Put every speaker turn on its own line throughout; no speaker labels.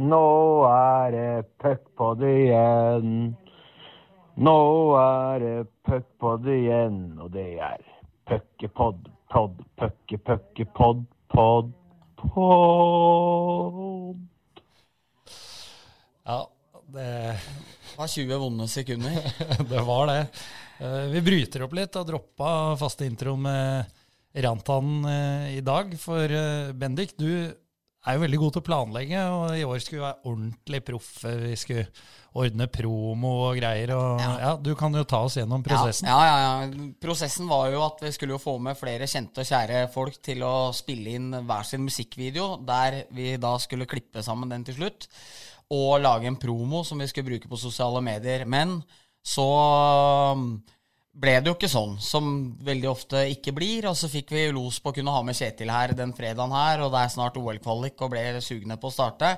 Nå er det puckpod igjen. Nå er det puckpod igjen, og det er puckepod, pod, pucke, pucke, pod, pod, pod.
Ja, det,
var 20 vonde sekunder.
det var det. Eh, Vi bryter opp litt og droppa faste intro med Rantan eh, i dag. For eh, Bendik, du er jo veldig god til å planlegge, og i år skulle vi være ordentlig proffe. Vi skulle ordne promo og greier. Og, ja.
Ja.
du kan jo ta oss gjennom prosessen.
Ja, ja, ja. Prosessen var jo at vi skulle jo få med flere kjente og kjære folk til å spille inn hver sin musikkvideo, der vi da skulle klippe sammen den til slutt, og lage en promo som vi skulle bruke på sosiale medier. Men så ble det jo ikke sånn, som veldig ofte ikke blir. Og så fikk vi los på å kunne ha med Kjetil her den fredagen her, og det er snart OL-kvalik, og ble sugne på å starte.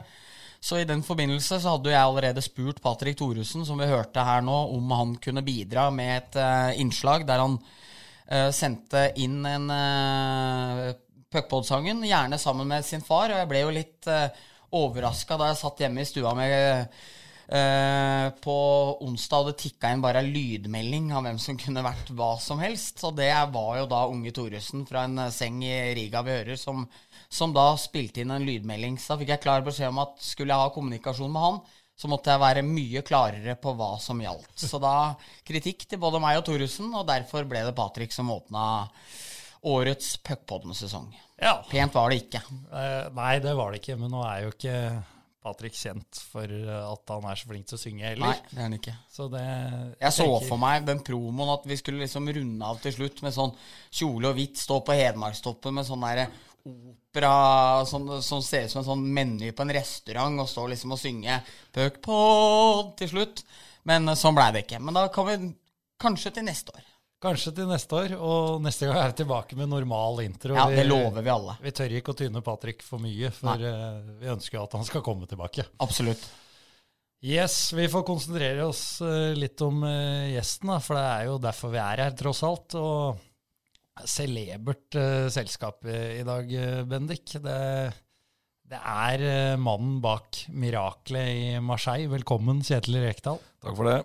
Så i den forbindelse så hadde jeg allerede spurt Patrick Thoresen, som vi hørte her nå, om han kunne bidra med et uh, innslag der han uh, sendte inn en uh, Puckpod-sangen, gjerne sammen med sin far. Og jeg ble jo litt uh, overraska da jeg satt hjemme i stua med Eh, på onsdag hadde tikka inn bare lydmelding av hvem som kunne vært hva som helst. Og det var jo da unge Thoresen fra en eh, seng i Riga vi hører, som, som da spilte inn en lydmelding. Så da fikk jeg klar beskjed om at skulle jeg ha kommunikasjon med han, så måtte jeg være mye klarere på hva som gjaldt. Så da kritikk til både meg og Thoresen, og derfor ble det Patrick som åpna årets Puckpodden-sesong.
Ja.
Pent var det ikke.
Uh, nei, det var det ikke. Men nå er jo ikke Patrick kjent for eh, at han er så flink til å synge heller.
Nei, det er han ikke.
Så det
Jeg så
tenker-
for meg den promoen at vi skulle liksom runde av til slutt med sånn kjole og hvitt, stå på Hedmarkstoppen med sånn derre opera sånn, som ser ut som en sånn meny på en restaurant, og stå liksom og synge Puck Pod til slutt. Men eh, sånn blei det ikke. Men da kan vi kanskje til neste år.
Kanskje til neste år, og neste gang er vi tilbake med normal intro.
Ja, det lover vi alle.
Vi tør ikke å tyne Patrick for mye, for Nei. vi ønsker jo at han skal komme tilbake.
Absolutt.
Yes, vi får konsentrere oss eh, litt om eh, gjesten, da, for det er jo derfor vi er her, tross alt. Og celebert eh, selskap i, dag, eh, Bendik. Det, det er eh, mannen bak miraklet i Marseille. Velkommen, Kjetil Rekdal.
Takk for det.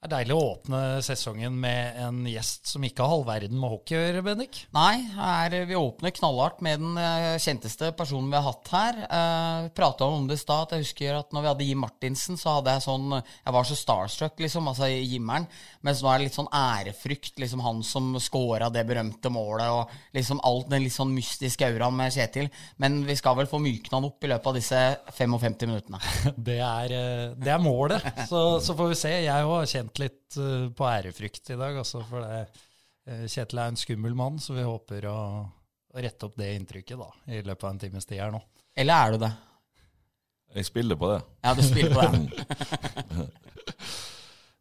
Det er deilig å åpne sesongen med en gjest som ikke har halvverden verden med hockey å gjøre, Bendik.
Nei, her, vi åpner knallhardt med den eh, kjenteste personen vi har hatt her. Uh, Prata om det i stad. Jeg husker at når vi hadde Jim Martinsen, så hadde jeg sånn Jeg var så starstruck, liksom, altså i Jimmeren. Mens nå er det litt sånn ærefrykt. Liksom han som scora det berømte målet, og liksom alt den litt sånn mystiske auraen med Kjetil. Men vi skal vel få mykna han opp i løpet av disse 55 minuttene.
Det er, eh, det er målet. Så, så får vi se. Jeg òg har kjent litt eh, på ærefrykt i dag, altså, for det, eh, Kjetil er en skummel mann, så vi håper å, å rette opp det inntrykket da, i løpet av en times tid her nå.
Eller er du det?
Jeg spiller på det.
Ja, du spiller på det.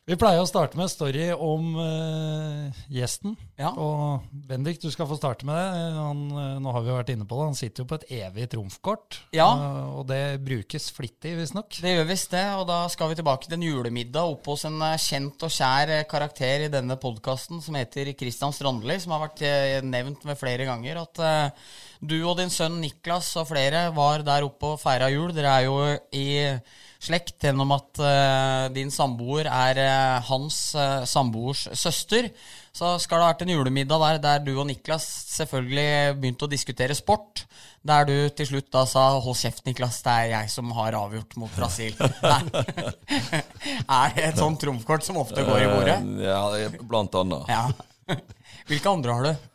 Vi pleier å starte med en story om uh, gjesten.
Ja.
Og Bendik, du skal få starte med det. Han, eh, nå har vi jo vært inne på det. Han sitter jo på et evig trumfkort,
Ja.
eh, og det brukes flittig, visstnok.
Det gjør visst det, og da skal vi tilbake til en julemiddag oppe hos en kjent og kjær karakter i denne podkasten som heter Christian Strandli, som har vært nevnt med flere ganger. At uh, du og din sønn Niklas og flere var der oppe og feira jul. Dere er jo i slekt gjennom at uh, din samboer er uh, hans uh, samboers søster. Så skal det ha vært en julemiddag der, der du og Niklas selvfølgelig begynte å diskutere sport. Der du til slutt da sa 'hold kjeft, Niklas, det er jeg som har avgjort mot Brasil'. Er det et sånt trumfkort som ofte går i bordet?
Ja, blant annet.
Ja. Hvilke andre har du?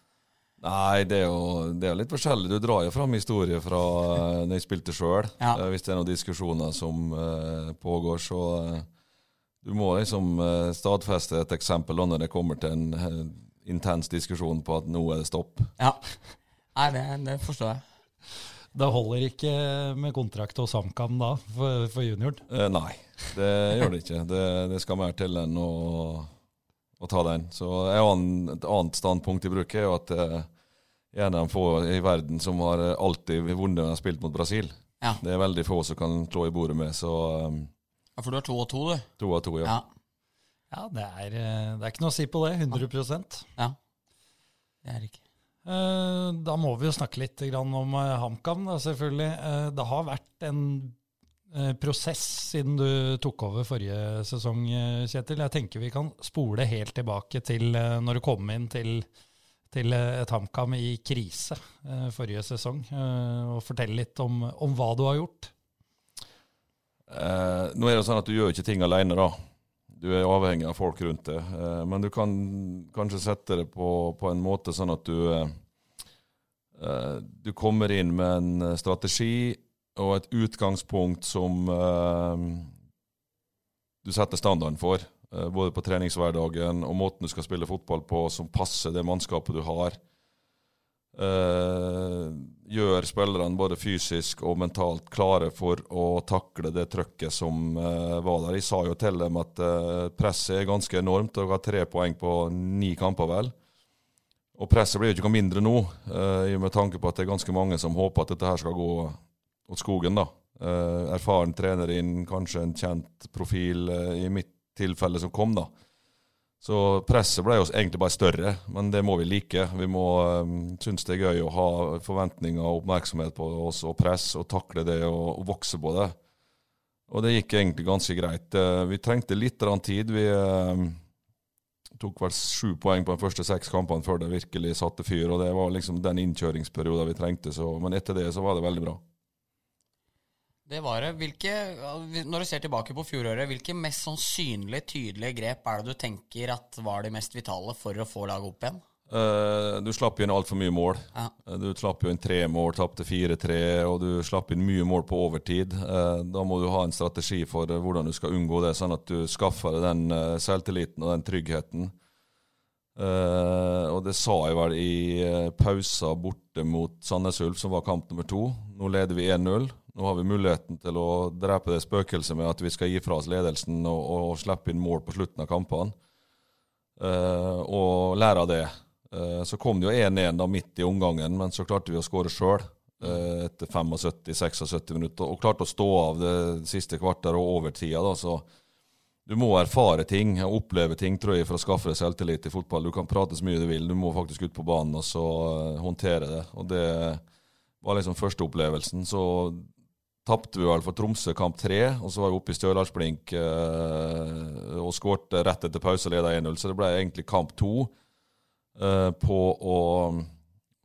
Nei, det er, jo, det er jo litt forskjellig. Du drar jo fram historier fra uh, når jeg spilte sjøl.
Ja.
hvis det er noen diskusjoner som uh, pågår, så uh, Du må liksom uh, stadfeste et eksempel da når det kommer til en eh, intens diskusjon på at nå er det stopp.
Ja. Nei, det, det forstår jeg.
Det holder ikke med kontrakt og HamKam da, for, for junioren.
Eh, nei, det gjør det ikke. Det, det skal mer til enn å, å ta den. Så et annet standpunkt i bruk er jo at eh, en av de få i verden som har eh, alltid vunnet når de har spilt mot Brasil.
Ja.
Det er veldig få som kan slå i bordet med, så um,
Ja, For du har to og to, du.
to av to, ja.
Ja.
Ja, det er, eh, det er ikke noe å si på det. 100%
ja. Det er det ikke.
Eh, Da må vi jo snakke litt om HamKam, selvfølgelig. Det har vært en prosess siden du tok over forrige sesong, Kjetil. Jeg tenker vi kan spole helt tilbake til når du kom inn til, til eh, et HamKam i krise eh, forrige sesong, eh, og fortelle litt om, om hva du har gjort.
Eh, nå er det sånn at du gjør ikke ting alene, da. Du er avhengig av folk rundt deg. Eh, men du kan kanskje sette det på, på en måte sånn at du eh, Du kommer inn med en strategi og et utgangspunkt som du setter standarden for. Eh, både på treningshverdagen og måten du skal spille fotball på, som passer det mannskapet du har. Eh, gjør spillerne både fysisk og mentalt klare for å takle det trøkket som eh, var der. Jeg sa jo til dem at presset er ganske enormt. Dere har tre poeng på ni kamper, vel. Og presset blir jo ikke noe mindre nå, eh, med tanke på at det er ganske mange som håper at dette her skal gå åt skogen. da. Eh, erfaren trener inn, kanskje en kjent profil eh, i mitt tilfelle som kom, da. Så presset ble jo egentlig bare større, men det må vi like. Vi må um, synes det er gøy å ha forventninger og oppmerksomhet på oss og press, og takle det og, og vokse på det. Og det gikk egentlig ganske greit. Uh, vi trengte litt tid. Vi uh, tok vel sju poeng på de første seks kampene før det virkelig satte fyr, og det var liksom den innkjøringsperioden vi trengte. Så, men etter det så var det veldig bra.
Det var det. Hvilke, når du ser tilbake på fjoråret, hvilke mest sannsynlige, tydelige grep er det du tenker at var de mest vitale for å få laget opp igjen?
Uh, du slapp inn altfor mye mål.
Ja.
Uh, du slapp jo inn tre mål, tapte 4-3, og du slapp inn mye mål på overtid. Uh, da må du ha en strategi for hvordan du skal unngå det, sånn at du skaffer deg den selvtilliten og den tryggheten. og det sa jeg vel i pausa borte mot Sandnes Ulf, som var kamp nummer to. Nå leder vi 1-0. Nå har vi muligheten til å drepe det spøkelset med at vi skal gi fra oss ledelsen og, og slippe inn mål på slutten av kampene. og lære av det. Eh, så kom det jo 1-1 da midt i omgangen, men så klarte vi å skåre sjøl eh, etter 75-76 minutter. Og klarte å stå av det siste kvarteret og overtida. da, så du må erfare ting og oppleve ting tror jeg, for å skaffe deg selvtillit i fotball. Du kan prate så mye du vil, du må faktisk ut på banen og så uh, håndtere det. Og Det var liksom første opplevelsen. Så tapte vi vel for Tromsø kamp tre, og så var vi oppe i Stjørdalsblink eh, og skårte rett etter pause og leda 1-0. Så det ble egentlig kamp to eh, på å,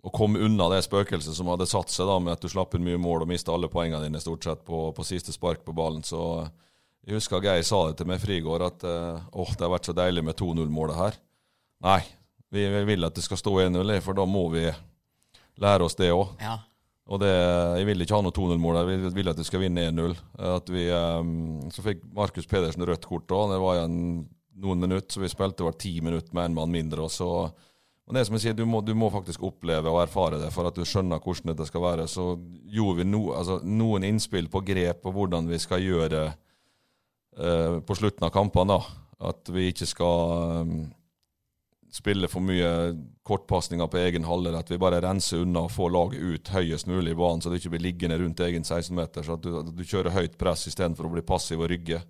å, komme unna det spøkelset som hadde satt seg da med at du slapp inn mye mål og mista alle poengene dine stort sett på, på siste spark på ballen. så jeg husker Geir sa det til meg Frigård, at eh, åh, det har vært så deilig med 2-0-målet her. Nei, vi, vi, vil at det skal stå 1-0, for da må vi lære oss det òg.
Ja.
Og det, Jeg vil ikke ha noe 2-0-mål, jeg vil at vi skal vinne 1-0. Um, så fikk Markus Pedersen rødt kort da, det var igjen noen minutter, så vi spilte var ti minutter med en mann mindre. og så og det som jeg sier, du må, du må, faktisk oppleve og erfare det for at du skjønner hvordan dette skal være. Så gjorde vi no, altså, noen innspill på grep på hvordan vi skal gjøre det uh, på slutten av kampene. At vi ikke skal um, spille for mye kortpasninger på egen halvdel. At vi bare renser unna og får laget ut høyest mulig i banen, så det ikke blir liggende rundt egen 16-meter. Så at du, at du, kjører høyt press istedenfor å bli passiv og rygge.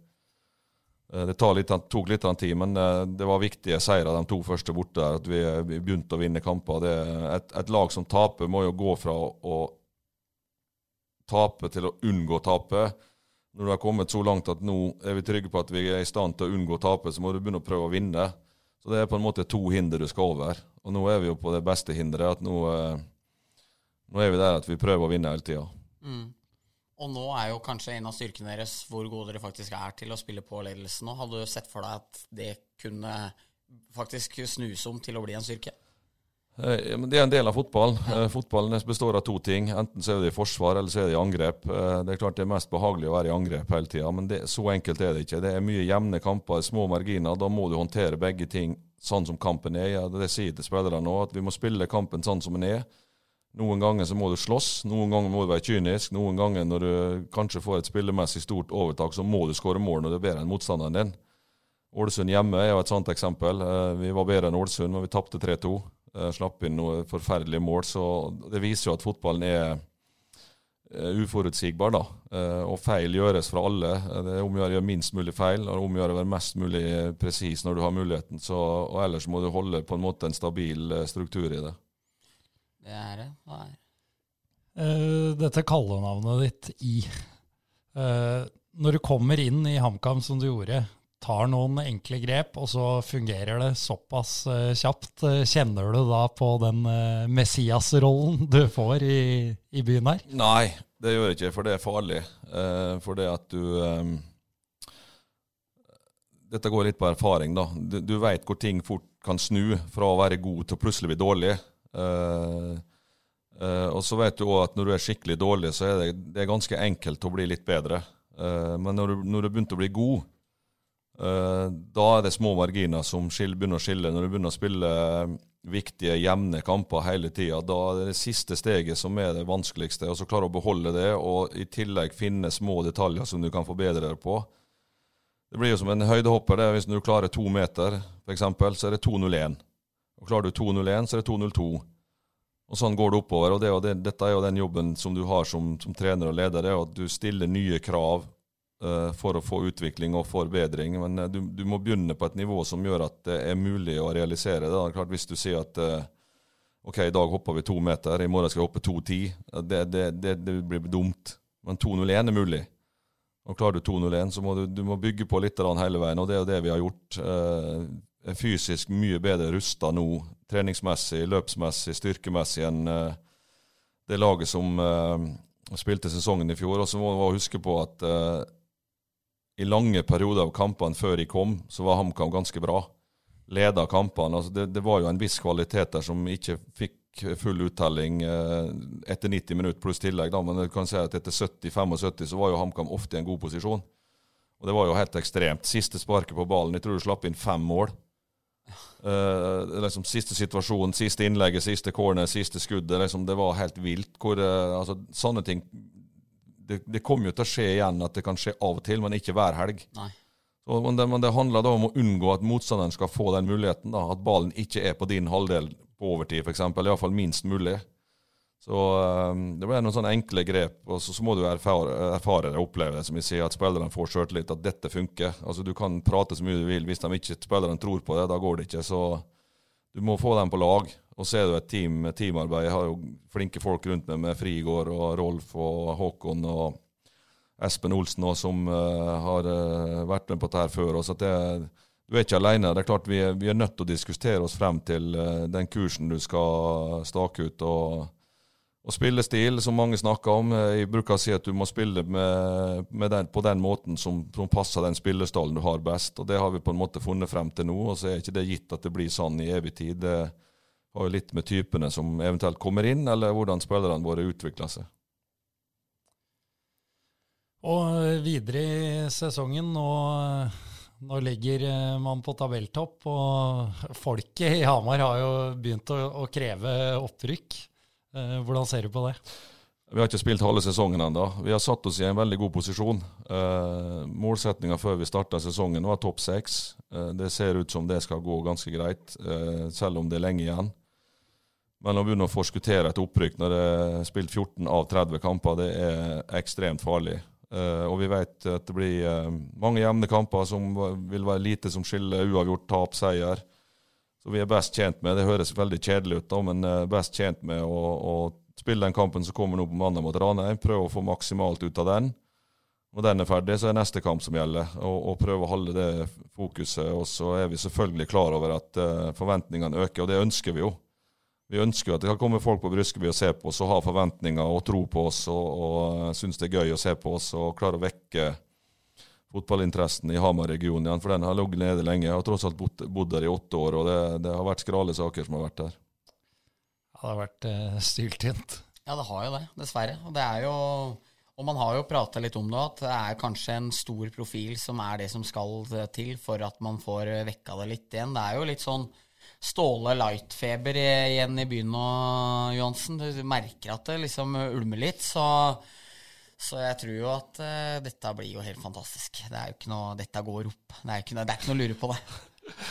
Uh, det litt, tok litt tid, men uh, det var viktige seire de to første borte. der, At vi, vi begynte å vinne kamper. Et, et lag som taper, må jo gå fra å tape til å unngå å tape når du har kommet så langt at nå er vi trygge på at vi er i stand til å unngå å tape, så må du begynne å prøve å vinne. Så det er på en måte to hinder du skal over. Og nå er vi jo på det beste hinderet. at Nå, eh, nå er vi der at vi prøver å vinne hele tida.
Mm. Og nå er jo kanskje en av styrkene deres hvor gode dere faktisk er til å spille på ledelsen Og Hadde du sett for deg at det kunne faktisk snus om til å bli en styrke?
Eh, det er en del av. Eh, fotballen består av to ting. Enten så er det i forsvar, eller så er det i angrep. Eh, det er klart det er mest behagelig å være i angrep hele tida, men det, så enkelt er det ikke. Det er mye jevne kamper, små marginer. Da må du håndtere begge ting sånn som kampen er. Ja, det sier til spillerne nå, at vi må spille kampen sånn som den er. Noen ganger så må du slåss, noen ganger må du være kynisk. Noen ganger når du kanskje får et spillemessig stort overtak, så må du skåre mål når du er bedre enn motstanderen din. Ålesund hjemme er jo et sånt eksempel. Vi var bedre enn Ålesund, men vi tapte 3-2. Uh, slapp inn noe forferdelige mål. Så det viser jo at fotballen er uh, uforutsigbar, da. Uh, og feil gjøres fra alle. Det er om å gjøre minst mulig feil, og om å gjøre å være mest mulig presis når du har muligheten. Så, og ellers må du holde på en måte en stabil struktur i det.
Det er det. det er.
dette kallenavnet ditt i uh, når du kommer inn i HamKam som du gjorde, tar noen enkle grep, og så fungerer det såpass uh, kjapt, eh, kjenner du da på den uh, Messias-rollen du får i, i byen her?
Nei, det gjør jeg ikke, for det er farlig. Uh, for det at du um, Dette går litt på erfaring, da. Du, du veit hvor ting fort kan snu fra å være god til å plutselig bli dårlig. Og så vet du òg at når du er skikkelig dårlig, så er det, det er ganske enkelt å bli litt bedre. Men når du, når du begynte å bli god, da er det små marginer som begynner å skille. Når du begynner å spille eh, viktige, jevne kamper hele tida, da er det det siste steget som er det vanskeligste. Og så klare å beholde det, og i tillegg finne små detaljer som du kan forbedre deg på. Det blir jo som en høydehopper. det Hvis du klarer to meter, f.eks., så er det 2,01. Og Klarer du 2,01, så er det 2,02. Og Sånn går det oppover. og det, og det, Dette er jo den jobben som du har som, som trener og leder. det er At du stiller nye krav for å få utvikling og forbedring. Men uh, du, du, må begynne på et nivå som gjør at det er mulig å realisere det. Er Klart Hvis du sier at uh, ok, i dag hopper vi to meter, i morgen skal vi hoppe 2,10, det, det, det, blir dumt. Men 2,01 er mulig. Og Klarer du 2-0-1, så må du, du må bygge på litt hele veien, og det er det vi har gjort. er fysisk mye bedre rusta nå, treningsmessig, løpsmessig, styrkemessig, enn eh, det laget som eh, spilte sesongen i fjor. Og så må du huske på at eh, i lange perioder av kampene før de kom, så var HamKam ganske bra. Leda kampene. Altså det, det, var jo en viss kvalitet der som ikke fikk full uttelling eh, etter 90 minutter pluss tillegg. Da. Men du kan si at etter 70-75 så var jo HamKam ofte i en god posisjon. Og det var jo helt ekstremt. Siste sparket på ballen, jeg tror du slapp inn fem mål. Uh, liksom Siste situasjon, siste innlegget, siste corner, siste skuddet. Liksom, det var helt vilt. Hvor, uh, altså, sånne ting det, det kommer jo til å skje igjen at det kan skje av og til, men ikke hver helg. Så, men, det, men, det, handler da om å unngå at motstanderen skal få den muligheten. Da, at ballen ikke er på din halvdel på overtid, f.eks. Iallfall minst mulig. Så um, Det blir noen sånne enkle grep. og Så, så må du erfare, erfare det og oppleve det, som vi sier, at spillerne får sjøltillit, at dette funker. Altså Du kan prate så mye du vil, hvis de ikke spillerne tror på det, da går det ikke. Så du må få dem på lag. Og så er det jo et team, teamarbeid. Jeg har jo flinke folk rundt meg med Frigård og Rolf og Håkon og Espen Olsen også, som uh, har uh, vært med på dette før. Og så det du er ikke alene. Det er klart vi er, vi er, nødt til å diskutere oss frem til uh, den kursen du skal stake ut. og, og spillestil, som mange snakker om. Jeg bruker å si at du må spille med, med den, på den måten som, som, passer den spillestallen du har best. og Det har vi på en måte funnet frem til nå. og Så er ikke det gitt at det blir sånn i evig tid. Det har jo litt med typene som eventuelt kommer inn, eller hvordan spillerne våre utvikler seg.
Og videre i sesongen nå nå ligger eh, man på tabelltopp, og folket i Hamar har jo begynt å, å kreve opprykk. Eh, hvordan ser du på det?
Vi har ikke spilt halve sesongen ennå. Vi har satt oss i en veldig god posisjon. Eh, Målsettinga før vi starta sesongen var topp seks. Eh, det ser ut som det skal gå ganske greit, eh, selv om det er lenge igjen. Men å begynne å forskuttere et opprykk når det er spilt 14 av 30 kamper, det er ekstremt farlig. Uh, og vi vet at det blir uh, mange jevne kamper som vil være lite som skiller uavgjort, tap, seier. Så vi er best tjent med Det høres veldig kjedelig ut, da, men uh, best tjent med å, å, spille den kampen som kommer nå på mandag mot Ranheim. Prøve å få maksimalt ut av den. Når den er ferdig, så er neste kamp som gjelder. Og, og prøve å holde det fokuset. Og så er vi selvfølgelig klar over at forventningene øker, og det ønsker vi jo. Vi ønsker jo at det kan komme folk på Bruskeby og se på oss og ha forventninger og tro på oss og, og synes det er gøy å se på oss og klare å vekke fotballinteressen i Hamar-regionen igjen, for den har ligget nede lenge. Jeg har tross alt bodd, bodd der i åtte år, og det, det, har vært skrale saker som har vært der.
Ja, det har vært eh, styltynt.
Ja, det har jo det, dessverre. Og det er jo og man har jo prata litt om det, at det er kanskje en stor profil som er det som skal til for at man får vekka det litt igjen. Det er jo litt sånn Ståle Light-feber igjen i byen nå, Johansen. Du merker at det liksom ulmer litt. Så, så jeg tror jo at uh, dette blir jo helt fantastisk. Det er jo ikke noe, Dette går opp. Det er ikke det er ikke noe å lure på det.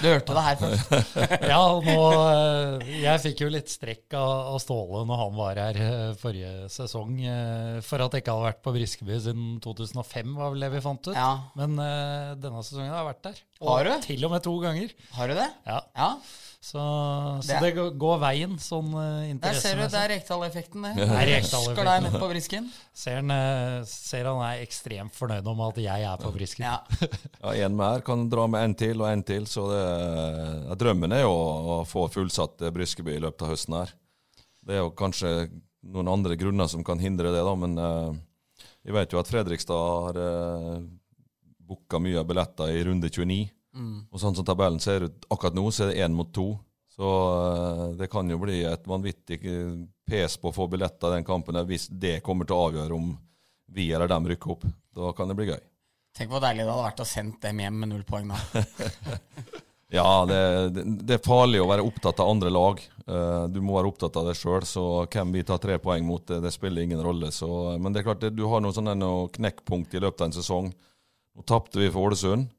Du hørte det her først.
Ja, nå, eh, jeg fikk jo litt strekk av, Ståle når han var her eh, forrige sesong, for at jeg ikke hadde vært på Briskeby siden 2005, var vel det vi fant ut.
Ja.
Men denne sesongen har jeg vært der.
Har du?
Til og med to ganger.
Har du det?
Ja,
Ja.
Så, så
Det-
det, går- veien sånn eh,
Der ser du, det er Rekdal-effekten, det.
Det er Rekdal-effekten.
Husker deg ned på brisken.
Ser, han, eh, ser han er ekstremt fornøyd om at jeg er på brisken.
Ja.
Ja, En mer kan dra med en til og en til, så det, ja, drømmen er jo å få fullsatt eh, Briskeby i løpet av høsten her. Det er jo kanskje noen andre grunner som kan hindre det, da, men uh, vi vet jo at Fredrikstad har uh, booka mye av billetter i runde 29.
Mm.
Og sånn som tabellen ser ut akkurat nå, så er det én mot to. Så eh, det kan jo bli et vanvittig eh, pes på å få billetter i den kampen der, hvis det kommer til å avgjøre om vi eller dem rykker opp. Da kan det bli gøy.
Tenk hvor deilig det hadde vært å sende dem hjem med null poeng da.
Ja, det, det, det er farlig å være opptatt av andre lag. Eh, du må være opptatt av deg sjøl, så hvem vi tar tre poeng mot, det, det spiller ingen rolle. Så, men det er klart, det, du har noen sånne noe knekkpunkt i løpet av en sesong. Nå tapte vi for Ålesund.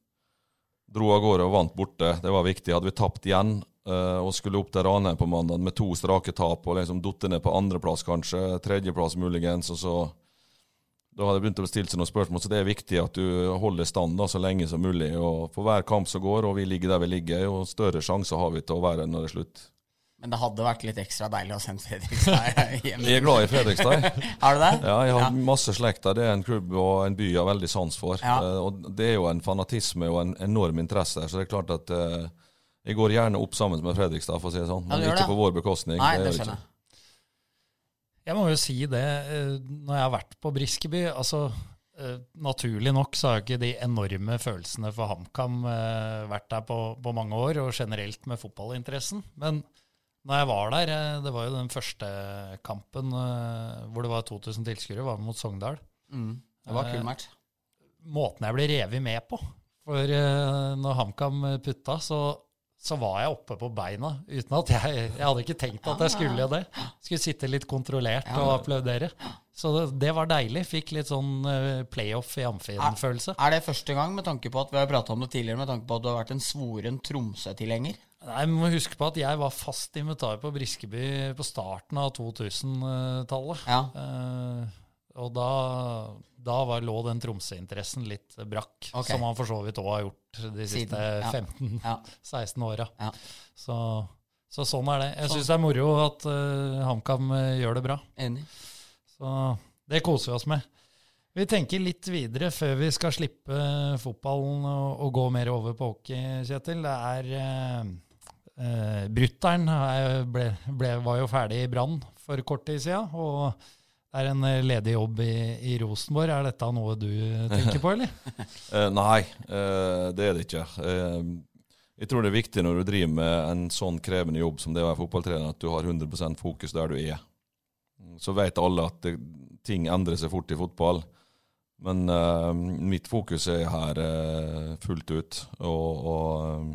Dro av gårde og vant borte. Det var viktig. Hadde vi tapt igjen uh, og skulle opp til Ranheim på mandag med to strake tap og liksom datt ned på andreplass kanskje, tredjeplass muligens, og så da hadde det begynt å stilt seg noen spørsmål, så det er viktig at du holder stand da, så lenge som mulig. og For hver kamp som går, og vi ligger der vi ligger, jo større sjanser har vi til å være når det er slutt.
Men det hadde vært litt ekstra deilig å sende Fredrikstad hjem.
Jeg er glad i Fredrikstad.
Har du det?
Ja, jeg har
Ja.
masse slekter. Det er en klubb og en by jeg har veldig sans for.
Ja.
Uh, og det er jo en fanatisme og en enorm interesse så det er klart at uh, jeg går gjerne opp sammen med Fredrikstad, for å si det sånn. Men
ja,
ikke
det.
på vår bekostning.
Nei, det,
det
skjønner
ikke.
jeg.
Jeg må jo si det, eh, når jeg har vært på Briskeby altså Naturlig nok så har ikke de enorme følelsene for HamKam vært der på, på mange år, og generelt med fotballinteressen. Men når jeg var der, eh, det var jo den første kampen eh, hvor det var 2000 tilskuere, var mot Sogndal.
Mm. Det var
Eh,
kul match.
Måten jeg ble revet med på For eh, når HamKam putta, så, så var jeg oppe på beina uten at jeg Jeg hadde ikke tenkt at jeg skulle det. Skulle sitte litt kontrollert og applaudere. Så det, det var deilig. Fikk litt sånn eh, playoff i amfien-følelse.
Er det første gang, med tanke på at vi har prata om det tidligere, med tanke på at du har vært en svoren Tromsø-tilhenger?
Nei, Vi må huske på at jeg var fast invitar på Briskeby på starten av 2000-tallet.
Ja.
Eh, og da, da var, lå den Tromsø-interessen litt brakk,
okay.
som han for så vidt òg har gjort de siste
ja.
15-16
Ja.
åra.
Ja.
Så, så sånn er det. Jeg
Sånn.
syns det er moro at uh, HamKam eh, gjør det bra.
Enig.
Så det koser vi oss med. Vi tenker litt videre før vi skal slippe eh, fotballen og, og gå mer over på hockey, Kjetil. Det er uh, uh, Brutter'n er- var jo ferdig i Brann for kort tid siden. Og det er en eh, ledig jobb i, i Rosenborg. Er dette noe du tenker på, eller?
Eh, nei, eh, det er det ikke. Eh, jeg tror det er viktig når du driver med en sånn krevende jobb som det å være fotballtrener, at du har 100% fokus der du er. Så vet alle at det, ting endrer seg fort i fotball. Men eh, mitt fokus er her eh, fullt ut. Og, og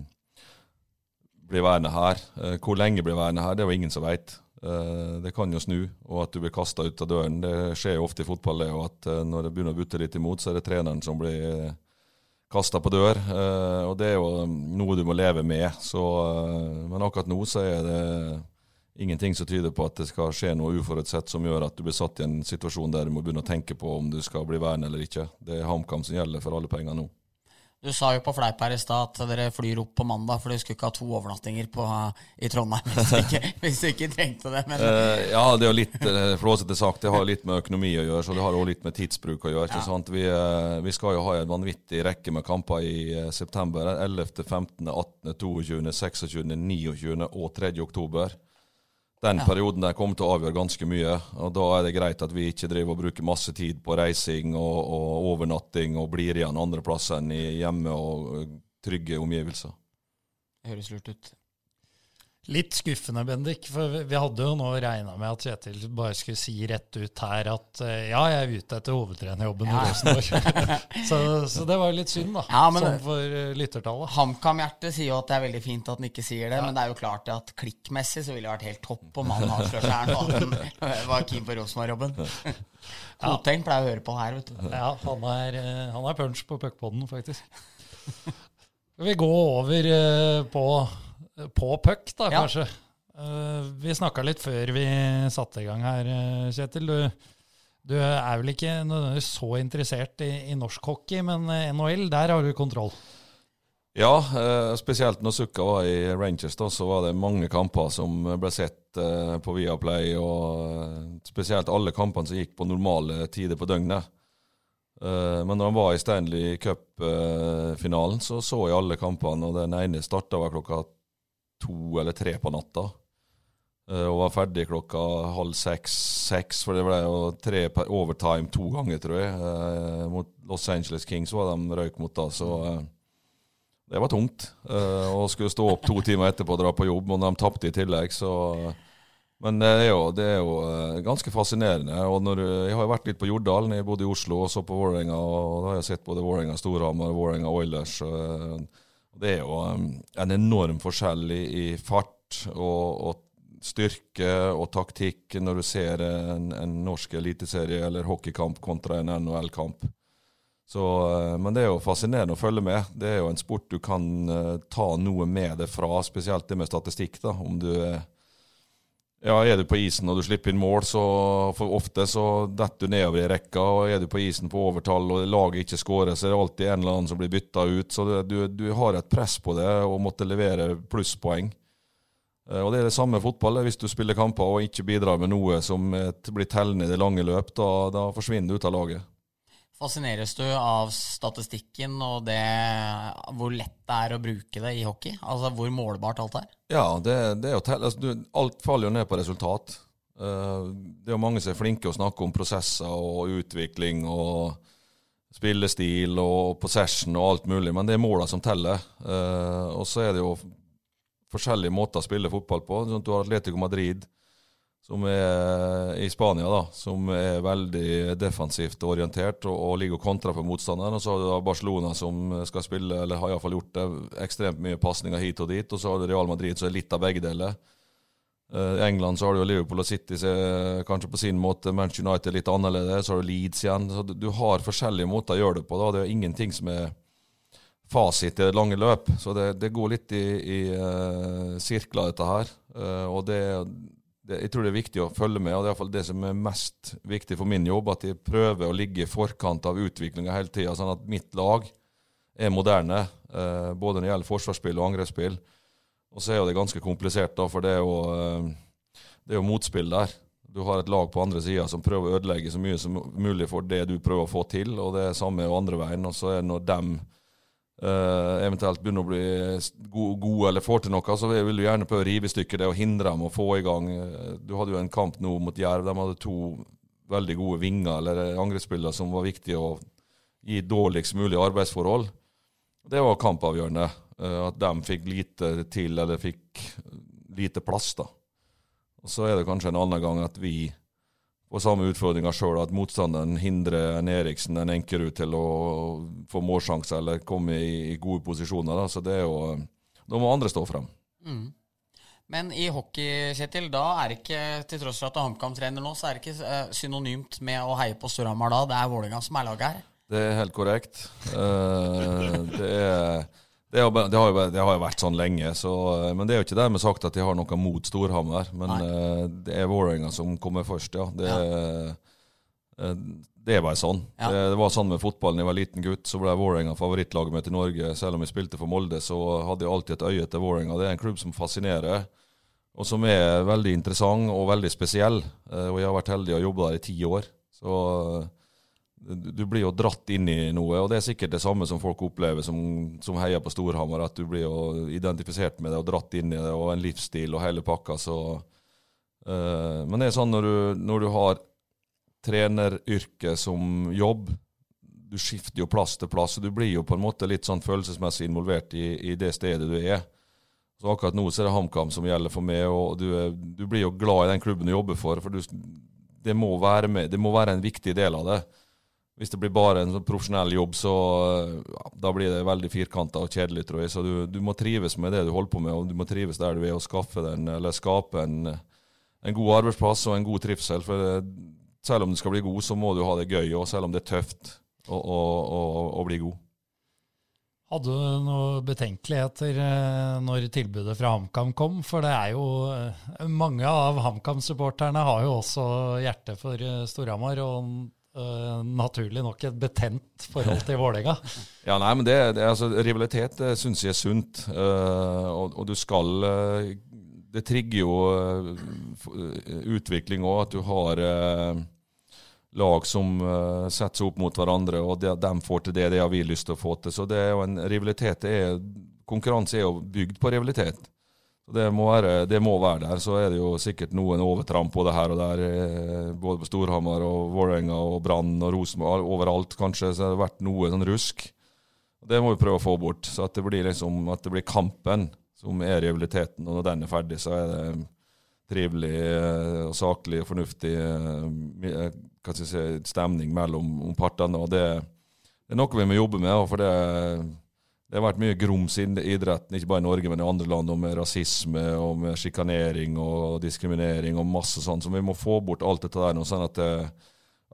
eh, bli værende her. Eh, hvor lenge blir værende her, det er jo ingen som veit. Eh, det kan jo snu, og at du blir kasta ut av døren. Det skjer jo ofte i fotball, det, og at eh, når det begynner å butte litt imot, så er det treneren som blir kasta på dør. og det er jo noe du må leve med. Så, men akkurat nå så er det ingenting som tyder på at det skal skje noe uforutsett som gjør at du blir satt i en situasjon der du må begynne å tenke på om du skal bli værende eller ikke. Det er HamKam som gjelder for alle penger nå.
Du sa jo på fleip her i stad at dere flyr opp på mandag, for du skulle ikke ha to overnattinger på, i Trondheim hvis du ikke, hvis du ikke trengte det. Men
Uh, ja, det er litt eh, flåsete sagt. Det har litt med økonomi å gjøre, så det har også litt med tidsbruk å gjøre.
Ja.
Vi, eh, vi skal jo ha en vanvittig rekke med kamper i september. 11., 15., 18., 22., 26., 29. og 3. oktober. Den
Ja.
perioden der kommer til å avgjøre ganske mye. og Da er det greit at vi ikke driver og bruker masse tid på reising og, og overnatting og blir igjen andreplass enn i hjemme og eh, trygge omgivelser.
det høres lurt ut.
Litt skuffende, Bendik. For vi- hadde jo nå regna med at Kjetil bare skulle si rett ut her at eh, ja, jeg er ute etter hovedtrenerjobben
Ja.
i Rosenborg. så, så det var jo litt synd, da.
Ja, men
sånn for eh, lyttertallet.
HamKam-hjertet sier jo at det er veldig fint at han ikke sier det, men det er jo klart at klikkmessig så ville det vært helt topp om han avslørte her nå at han var keen på Rosenborg-jobben. Koteng pleier å høre på her, vet du.
Ja, han er, eh, han er punch på puckpoden, faktisk. Skal vi gå over på, på puck, da,
Ja.
kanskje? Uh, vi snakka litt før vi satte i gang her, eh, Kjetil. Du, du er vel ikke nødvendigvis så interessert i, i norsk hockey, men eh, NHL, der har du kontroll.
Ja, uh, spesielt når Sukka var i Rangers, da, så var det mange kamper som ble sett uh, på Viaplay, og eh, spesielt alle kampene som gikk på normale tider på døgnet. Eh, men når han var i Stanley Cup-finalen, så så jeg alle kampene, og den ene starta klokka to eller tre på natta. Eh, og var ferdig klokka halv seks-seks, for det ble jo tre per overtime to ganger, tror jeg. Eh, mot Los Angeles Kings var de røyk mot da, så eh, det var tungt. Og skulle stå opp to timer etterpå og dra på jobb, og de tapte i tillegg, så Men det er jo, det er jo ganske fascinerende. og når Jeg har jo vært litt på Jordalen. jeg bodde i Oslo og så på Vålerenga, og da har jeg sett både Vålerenga Storhamar og Vålerenga Oilers. og Det er jo eh, en enorm forskjell i, i fart og, og styrke og taktikk når du ser en, en norsk eliteserie eller hockeykamp kontra en NHL-kamp. Eh, men det er jo fascinerende å følge med. Det er jo en sport du kan eh, ta noe med det fra, spesielt det med statistikk. da, om du er ja, Er du på isen og du slipper inn mål, så for ofte så detter du nedover i rekka. og Er du på isen på overtall og laget ikke skårer, så er det alltid en eller annen som blir bytta ut. Så du, du har et press på det og måtte levere plusspoeng. Eh, Og Det er det samme fotballet fotball. Hvis du spiller kamper og ikke bidrar med noe som blir tellende i det lange løp, da, da forsvinner du ut av laget.
Fascineres du av statistikken og det, hvor lett det er å bruke det i hockey? Altså hvor målbart alt er?
Ja, det, det er jo tell, altså, alt faller jo ned på resultat. Eh, det er jo mange som er flinke å snakke om prosesser og utvikling og spillestil og possession og alt mulig, men det er måla som teller. Eh, og så er det jo forskjellige måter å spille fotball på. Sånn du har Atletico Madrid som er i Spania, da, som er veldig defensivt orientert og, og ligger og kontrer på motstanderen. Og så har du da Barcelona som skal spille, eller har iallfall gjort det, ekstremt mye pasninger hit og dit. Og så har du Real Madrid som er litt av begge deler. Eh, I England så har du Liverpool og City er kanskje på sin måte, Manchester United litt annerledes. Så har du Leeds igjen. Så du har forskjellige måter å gjøre det på. da, Det er ingenting som er fasit i det lange løp. Så det, det går litt i, i uh, sirkler, dette her. Uh, og det, det, jeg tror det er viktig å følge med, og det er iallfall det som er mest viktig for min jobb. At jeg prøver å ligge i forkant av utviklinga hele tida, sånn at mitt lag er moderne. eh, både når det gjelder forsvarsspill og angrepsspill. Og så er jo det ganske komplisert, da, for det er jo, eh, det er jo motspill der. Du har et lag på andre sida som prøver å ødelegge så mye som mulig for det du prøver å få til, og det er samme andre veien. Og så er det når dem eh, eventuelt begynner å bli gode, gode eller får til noe, så vil du gjerne prøve å rive i stykker det og hindre dem å få i gang. eh, Du hadde jo en kamp nå mot Jerv. De hadde to veldig gode vinger eller angrepsspillere som var viktige å gi dårligst mulig arbeidsforhold. Det var kampavgjørende. Uh, At de fikk lite til, eller fikk lite plass. da. Og Så er det kanskje en annen gang at vi får samme utfordringer sjøl, at motstanderen hindrer en Eriksen, en Enkerud, til å få målsjanser eller komme i, i gode posisjoner. Da. Så det er jo Da må andre stå frem.
Mm. Men i hockey, Kjetil, da er det ikke, til tross for at du er HamKam-trener nå, så er det ikke uh, synonymt med å heie på Storhamar da. Det er Vålerenga som er laget her.
Det er helt korrekt. Uh, det, er, det, har, det, har jo, det har jo vært sånn lenge, så, eh, men det er jo ikke dermed sagt at de har noe mot Storhamar. Men
Nei.
eh, det er Vålerenga som kommer først, ja. Det, ja. det er bare sånn.
Ja.
Det, det var sånn med fotballen. Da jeg var liten gutt, så ble Vålerenga favorittlaget mitt i Norge. Selv om jeg spilte for Molde, så hadde jeg alltid et øye til Vålerenga. Det er en klubb som fascinerer, og som er veldig interessant og veldig spesiell. Eh, Og jeg har vært heldig og jobba der i ti år. Så eh, du blir jo dratt inn i noe, og det er sikkert det samme som folk opplever som, som heier på Storhamar, at du blir jo identifisert med det og dratt inn i det, og en livsstil og hele pakka, så uh, Men det er sånn når du, når du har treneryrket som jobb, du skifter jo plass til plass, og du blir jo på en måte litt sånn følelsesmessig involvert i, i det stedet du er. Så akkurat nå så er det HamKam som gjelder for meg, og du, er, du blir jo glad i den klubben du jobber for, for du, det, må være med, det må være en viktig del av det. Hvis det blir bare en sånn profesjonell jobb, så ja, da blir det veldig firkanta og kjedelig, tror jeg. Så du, du, må trives med det du holder på med, og du må trives der du er, og skaffe den, eller skape en, en god arbeidsplass og en god trivsel. For det, selv om du skal bli god, så må du ha det gøy, og selv om det er tøft å, bli god.
Hadde du noen betenkeligheter eh, når tilbudet fra HamKam kom? For det er jo eh, Mange av HamKam-supporterne har jo også hjerte for eh, Storhamar, og uh, naturlig nok et betent forhold til Vålerenga.
Ja, nei, men det, det altså, Rivalitet det syns jeg er sunt, uh, og, og, du skal uh, Det trigger jo utvikling òg, at du har lag som setter seg opp mot hverandre, og de, de får til det de har vi lyst til å få til. Så det er jo en rivalitet. Er, konkurranse er jo bygd på rivalitet. Det må, være, det må, være, der. Så er det jo sikkert noen overtramp både her og der, eh, både på Storhamar og Vålerenga og Brann og Rosenborg. Overalt kanskje så har det vært noe sånn rusk. Det må vi prøve å få bort. Så at det blir, liksom, at det blir kampen som er rivaliteten. Og når den er ferdig, så er det trivelig eh, og saklig og fornuftig skal si, stemning mellom partene. og det, det, er noe vi må jobbe med. for det, det har vært mye grums i idretten, ikke bare i Norge, men i andre land, om rasisme om sjikanering og diskriminering og masse sånn. Så vi må få bort alt dette der nå, sånn at det,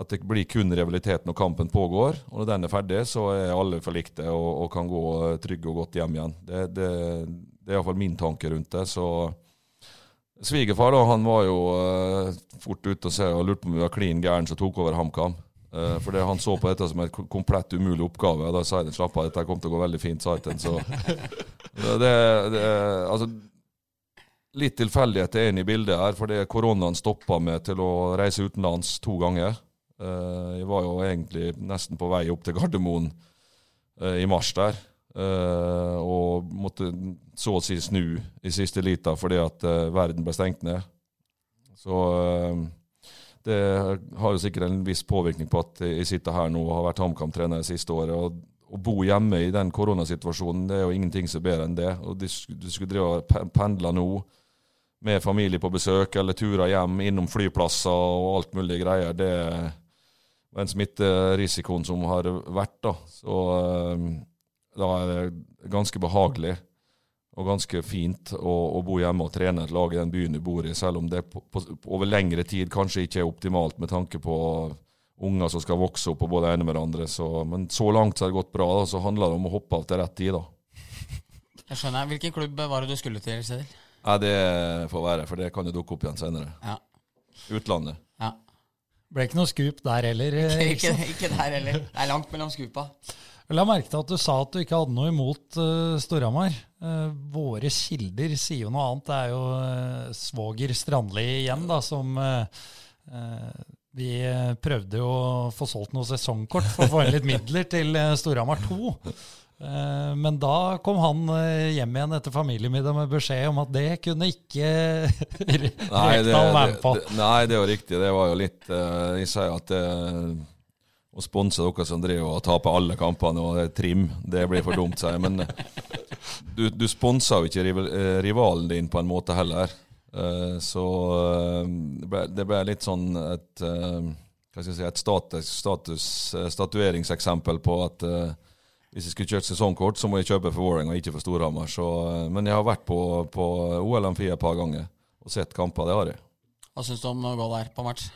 at det blir kun realiteten når kampen pågår. Og når den er ferdig, så er alle forlikte og, og kan gå trygge og godt hjem igjen. Det, det, det er iallfall min tanke rundt det. så Svigerfar da, han var jo uh, fort ute og, og lurte på om vi var klin gæren som tok over HamKam. Uh, for det, Han så på dette som en komplett umulig oppgave. og Da sa jeg slapp av, dette kom til å gå veldig fint. sa jeg Så det, det, altså, Litt tilfeldighet er inne i bildet her, for det koronaen stoppa meg til å reise utenlands to ganger. Uh, jeg var jo egentlig nesten på vei opp til Gardermoen uh, i mars der. Og måtte så å si snu i siste lita fordi at verden ble stengt ned. Så det har jo sikkert en viss påvirkning på at jeg sitter her nå og har vært HamKam-trener det siste året. og å bo hjemme i den koronasituasjonen, det er jo ingenting som er bedre enn det. Og Du skulle drive og pendle nå med familie på besøk, eller turer hjem innom flyplasser og alt mulig greier. Det er den smitterisikoen som har vært. da. Så da er det ganske behagelig og ganske fint å, å bo hjemme og trene et lag i den byen du bor i, selv om det på, på, over lengre tid kanskje ikke er optimalt med tanke på unger som skal vokse opp og både ene med det andre. Så, men så langt så har det gått bra. Da, så handler det om å hoppe av til rett tid. da.
Jeg skjønner. Hvilken klubb var det du skulle til? Cedil?
Ja, Det får være, for det kan jo dukke opp igjen senere.
Ja.
Utlandet.
Ja.
Ble ikke noe skup der heller.
Ikke, ikke, ikke der heller. Det er langt mellom skupa.
Jeg la merke til at du sa at du ikke hadde noe imot uh, Storhamar. Uh, våre kilder sier jo noe annet. Det er jo uh, svoger Strandli igjen, da, som Vi prøvde jo å få solgt noe sesongkort for å få inn litt midler til Storhamar 2. Men da kom han hjem igjen etter familiemiddag med beskjed om at det kunne ikke Rekdal være med på.
Det, nei, det var riktig. Det var jo litt Jeg sier at å sponse dere som driver og taper alle kampene og er trim. Det blir for dumt, sier jeg. Men du, du sponsa jo ikke eh, rivalen din på en måte heller. Eh, så eh, det ble litt sånn et hva skal jeg si, et status, status statueringseksempel på at hvis jeg skulle kjørt sesongkort, så må jeg kjøpe for Vålerenga og ikke for Storhamar. Men jeg har vært på, på OL Amfi et par ganger og sett kamper. Det har jeg.
Hva syns du om å gå der på match?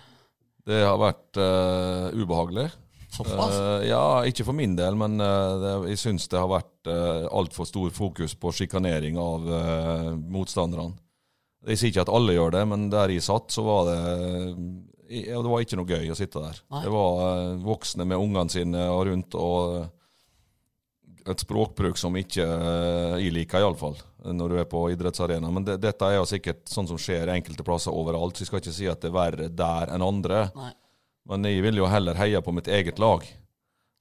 Det har vært uh, ubehagelig.
Såpass? Uh,
ja, ikke for min del, men uh, jeg syns det har vært uh, altfor stor fokus på sjikanering av uh, motstanderne. Jeg sier ikke at alle gjør det, men der jeg satt, så var det ja, Det var ikke noe gøy å sitte der. Nei. Det var voksne med ungene sine og rundt, og et språkbruk som ikke jeg liker, iallfall, når du er på idrettsarena. Men det, dette er jo sikkert sånn som skjer enkelte plasser overalt, så jeg skal ikke si at det er verre der enn andre.
Nei.
Men jeg vil jo heller heie på mitt eget lag.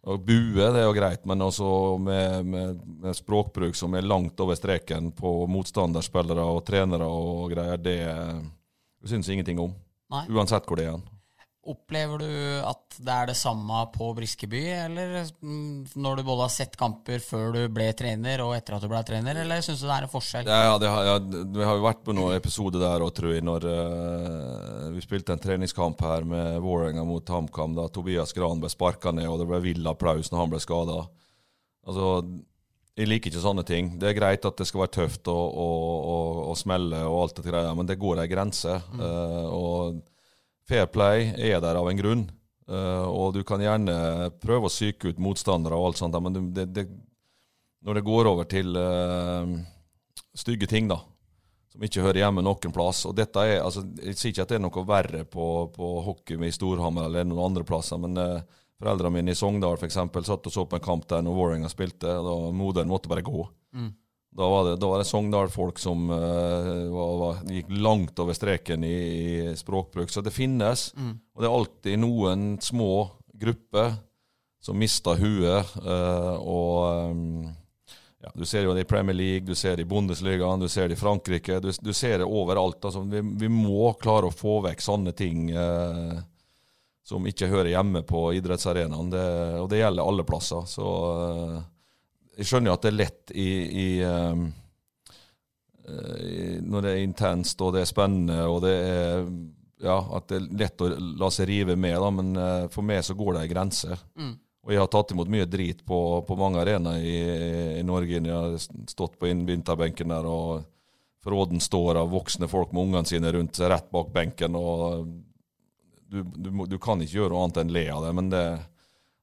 Og bue, det er jo greit, men også med, med, med språkbruk som er langt over streken på motstanderspillere og trenere og greier, det, syns jeg ingenting om.
Nei.
Uansett hvor det er.
Opplever du at det er det samme på Briskeby, eller mm, når du både har sett kamper før du ble trener og etter at du ble trener, eller syns du det er en forskjell?
Ja, ja, har, ja, Vi har jo vært på noen episoder der òg, tror jeg, når uh, vi spilte en treningskamp her med Vålerenga mot HamKam, da Tobias Gran ble sparka ned, og det ble vill applaus når han ble skada. Altså, jeg liker ikke sånne ting. Det er greit at det skal være tøft og, og, og, og smelle og alt det greia, men det går ei grense. Mm. Uh, og Fair play er der av en grunn. Uh, og du kan gjerne prøve å psyke ut motstandere, og alt sånt, men det, det, når det går over til uh, stygge ting, da, som ikke hører hjemme noen plass. Og dette er, altså, Jeg sier ikke at det er noe verre på, på hockey i Storhamar eller noen andre plasser, men uh, foreldrene mine i Sogndal for eksempel, satt og så på en kamp der når Vålerenga spilte, og moderen måtte bare gå. Da var det, da var det Sogndal-folk som uh, var, var, gikk langt over streken i, i språkbruk. Så det finnes, og det er alltid noen små grupper som mister huet. Uh, og um, ja, Du ser jo det i Premier League, du ser det i Bundesligaen, du ser det i Frankrike. Du, du ser det overalt. Altså, vi, vi må klare å få vekk sånne ting Uh, som ikke hører hjemme på idrettsarenaen. Det, og det gjelder alle plasser. Så jeg skjønner jo at det er lett i, i, um, Når det er intenst og det er spennende og det er ja, at det er lett å la seg rive med, da, men eh, for meg så går det ei grense. Og jeg har tatt imot mye drit på, på mange arenaer i, i Norge. Jeg har stått på vinterbenken der, og forråden står av voksne folk med ungene sine rundt rett bak benken. og du, du, du kan ikke gjøre noe annet enn le av det, men det,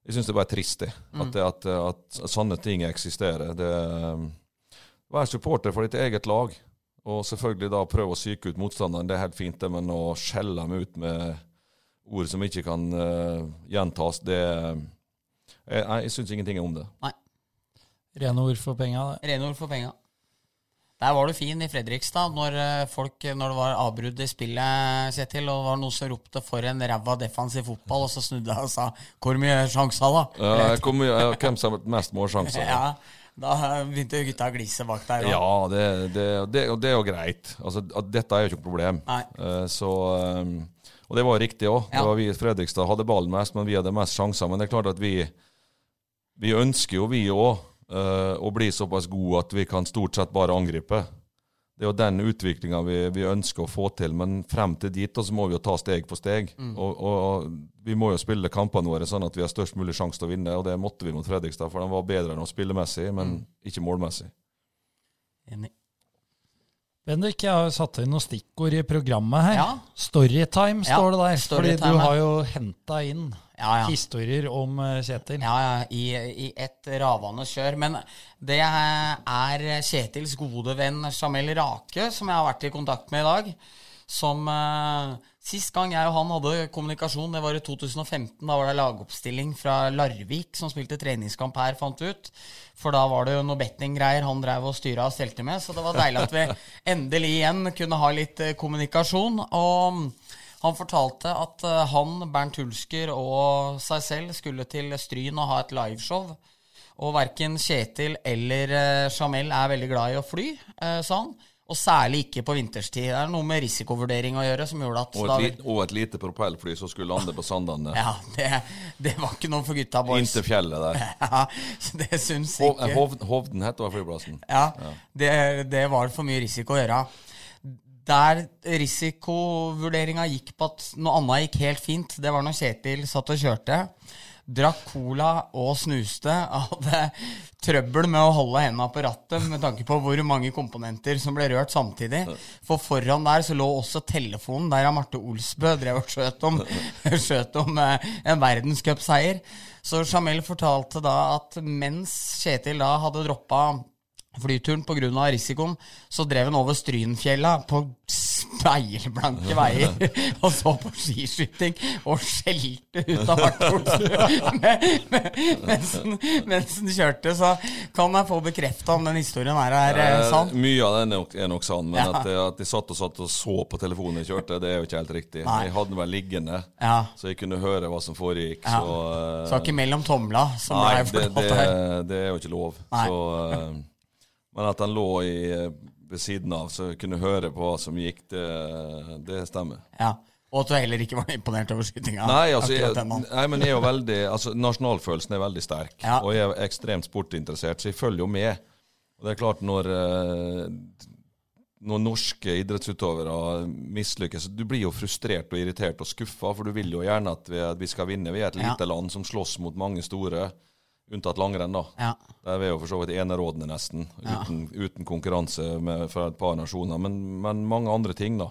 jeg syns det er bare trist, det. At, mm. at, at sånne ting eksisterer. Det, Vær supporter for ditt eget lag, og selvfølgelig da prøve å psyke ut motstanderen. Det er helt fint, det, men å skjelle dem ut med ord som ikke kan uh, gjentas, det Jeg, nei, jeg syns ingenting om det.
Rene ord for penga. det.
Rene ord for penga. Der var du fin i Fredrikstad når, eh, folk, når det var avbrudd i spillet, Kjetil, og det var noen som ropte 'for en ræva defensiv fotball', og så snudde jeg og sa 'hvor mye sjanser', da?
Ja, hvor mye- ja, hvem som har mest målsjanser?
Ja, da begynte gutta å glise bak der òg.
Ja, det, det, det, og det er jo greit. Altså, dette er jo ikke noe problem. Eh, så, eh, og det var jo riktig òg.
Ja.
Vi i Fredrikstad hadde ballen mest, men vi hadde mest sjanser. Men det er klart at vi, vi ønsker jo, vi òg, å bli såpass gode at vi kan stort sett bare angripe. Det er jo den utviklinga vi, vi ønsker å få til, men frem til dit da, så må vi jo ta steg for steg.
Mm.
Og, og, og vi må jo spille kampene våre sånn at vi har størst mulig sjanse til å vinne, og det måtte vi mot Fredrikstad, for de var bedre enn oss spillemessig, men
Mm.
ikke målmessig.
Enig.
Bendik, jeg har jo satt inn noen stikkord i programmet her.
Ja.
Storytime
Ja,
står det der. Fordi du har jo henta inn
Ja, ja.
historier om eh, Kjetil.
Ja, ja, i, i et ravende kjør. Men det er Kjetils gode venn Jamel Rake, som jeg har vært i kontakt med i dag. Som uh, Sist gang jeg og han hadde kommunikasjon, det var i 2015. Da var det lagoppstilling fra Larvik som spilte treningskamp her, fant ut. For da var det jo noe bettinggreier han drev og styra og stelte med. Så det var deilig at vi endelig igjen kunne ha litt eh, kommunikasjon. Og han fortalte at eh, han, Bernt Hulsker og seg selv skulle til Stryn og ha et liveshow. Og verken Kjetil eller eh, Jamel er veldig glad i å fly, eh, sa han. Og særlig ikke på vinterstid. Det er noe med risikovurdering å gjøre som gjorde at
Og
da
et,
vi-
og et lite propellfly som skulle lande på Sandane.
Ja, det, det var ikke noe for gutta, boys.
Inntil fjellet der.
Ja, det syns ikke
Hov, Hovden het flyplassen.
Ja, det, det var for mye risiko å gjøre. Der risikovurderinga gikk på at noe annet gikk helt fint, det var når Kjetil satt og kjørte. Drakk cola og snuste. Hadde trøbbel med å holde hendene på rattet med tanke på hvor mange komponenter som ble rørt samtidig. For foran der så lå også telefonen der Marte Olsbø drev og skjøt om, skjøt om eh, en verdenscupseier. Så Jamel fortalte da at mens Kjetil da hadde droppa flyturen pga. risikoen, så drev han over Strynfjella på speilblanke veier og så på skiskyting og skjelte ut av farten mens, mens han kjørte. Så kan jeg få bekrefta om den historien her er eh,
Eh,
sann.
mye av den er nok, er nok sann, men
Ja.
at, at jeg satt og satt og så på telefonen jeg kjørte, det er jo ikke helt riktig.
Nei.
Jeg hadde den vel liggende,
Ja.
så jeg kunne høre hva som foregikk.
Ja.
Så, uh,
Så ikke mellom tomla, som
Nei, det, det, det er jo ikke lov.
Nei.
Så, eh, men at han lå i, eh, ved siden av, så kunne høre på hva som gikk, det, det stemmer.
Ja. Og at du heller ikke var imponert over skytinga.
Nei, altså, jeg, nei, men jeg er jo veldig altså, Nasjonalfølelsen er veldig sterk,
Ja.
og jeg er ekstremt sportinteressert, så jeg følger jo med. Og det er klart, når eh, når norske idrettsutøvere mislykkes Du blir jo frustrert og irritert og skuffa, for du vil jo gjerne at vi, at vi skal vinne. Vi er et
Ja.
lite land som slåss mot mange store, unntatt langrenn, da.
Ja.
Der er vi jo for så vidt enerådende, nesten, uten, uten konkurranse med, fra et par nasjoner. Men, men mange andre ting, da.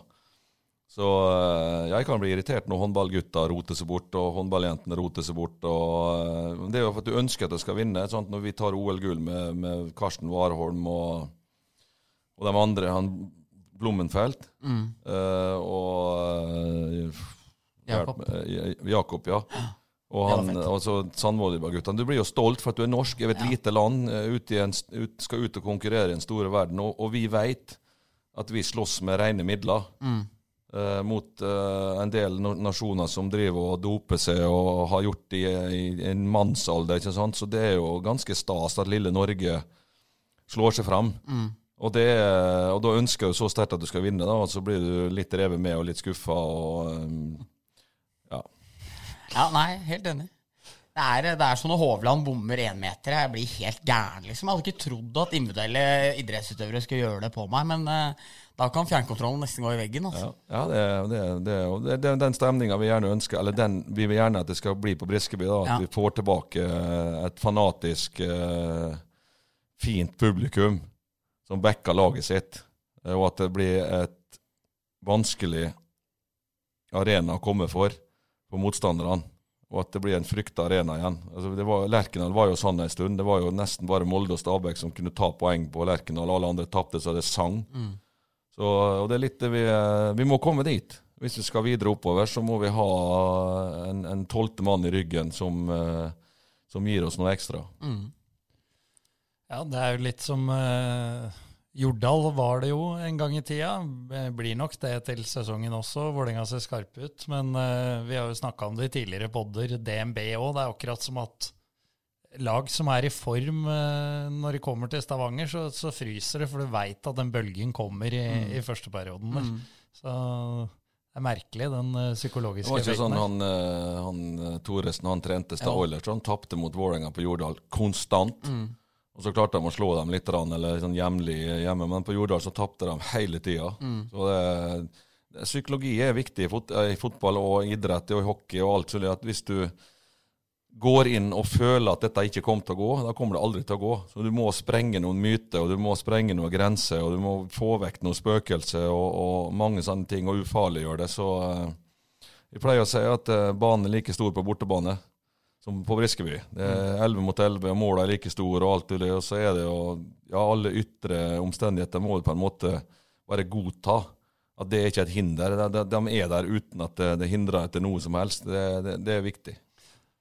Så eh, jeg kan bli irritert når håndballgutta roter seg bort, og håndballjentene roter seg bort. Og, eh, det er jo for at du ønsker at de skal vinne. Sant? Når vi tar OL-gull med, med Karsten Warholm og, og de andre, han Blommenfelt
Mm.
eh, og
Jakob.
Jakob, ja. Og han, altså Sandvolleyballguttene. Du blir jo stolt for at du er norsk. Jeg vet et lite land, eh, ut i en, ut, skal ut og konkurrere i den store verden. Og, og vi veit at vi slåss med rene midler
Mm.
eh, mot eh, en del nasjoner som driver og doper seg og har gjort det i, i en mannsalder. ikke sant? Så det er jo ganske stas at lille Norge slår seg fram.
Mm.
Og, det, og da ønsker du så sterkt at du skal vinne, da, og så blir du litt revet med og litt skuffa. Og, um, ja.
Ja, nei, helt enig. Det er, det er sånn når Hovland bommer énmeter. Jeg blir helt gæren, liksom. Jeg hadde ikke trodd at individuelle idrettsutøvere skulle gjøre det på meg, men uh, da kan fjernkontrollen nesten gå i veggen. Altså.
Ja, ja det, det, det, det, den stemninga vi gjerne ønsker, eller den vi vil gjerne at det skal bli på Briskeby. da, At
Ja.
vi får tilbake et fanatisk, uh, fint publikum som backer laget sitt. eh, Og at det blir et vanskelig arena å komme for for motstanderne. Og at det blir en frykta arena igjen. Altså det var, Lerkendal var jo sånn en stund. Det var jo nesten bare Molde og Stabæk som kunne ta poeng på Lerkendal. Alle andre tapte så det sang.
Mm.
Så, og det er litt det vi Vi må komme dit. Hvis vi skal videre oppover, så må vi ha en, tolvte mann i ryggen som, eh, som gir oss noe ekstra.
Mm.
Ja, det er jo litt som eh, Jordal var det jo en gang i tida. Eh, Blir nok det til sesongen også. Vålerenga ser skarpe ut. Men uh, vi har jo snakka om det i tidligere podder. DNB òg. Det er akkurat som at lag som er i form uh, når de kommer til Stavanger, så, så fryser det, for du veit at den bølgen kommer i, i første perioden. der.
Mm.
Så det er merkelig, den psykologiske eh,
Det var ikke
effekten
sånn han, han Thoresen han trente Stad
Ja.
Oilers. Han tapte mot Vålerenga på Jordal konstant.
Mm.
Og så klarte de å slå dem litt, eller sånn jevnlig hjemme, men på Jordal så tapte de hele tida.
Mm.
Så det, det, psykologi er viktig i, fot, i fotball og idrett og i hockey og alt. Så at hvis du går inn og føler at dette ikke kommer til å gå, da kommer det aldri til å gå. Så du må sprenge noen myter, og du må sprenge noen grenser, og du må få vekk noen spøkelser og, og mange sånne ting, og ufarliggjøre det. Så eh, vi pleier å si at eh, banen er like stor på bortebane som på Briskeby. Det er 11 mot 11, og måla er like store, og alt det, og så er det jo Ja, alle ytre omstendigheter må på en måte bare godta. At det er ikke et hinder. De, de, er der uten at det hindrer etter noe som helst. Det, det, det er viktig.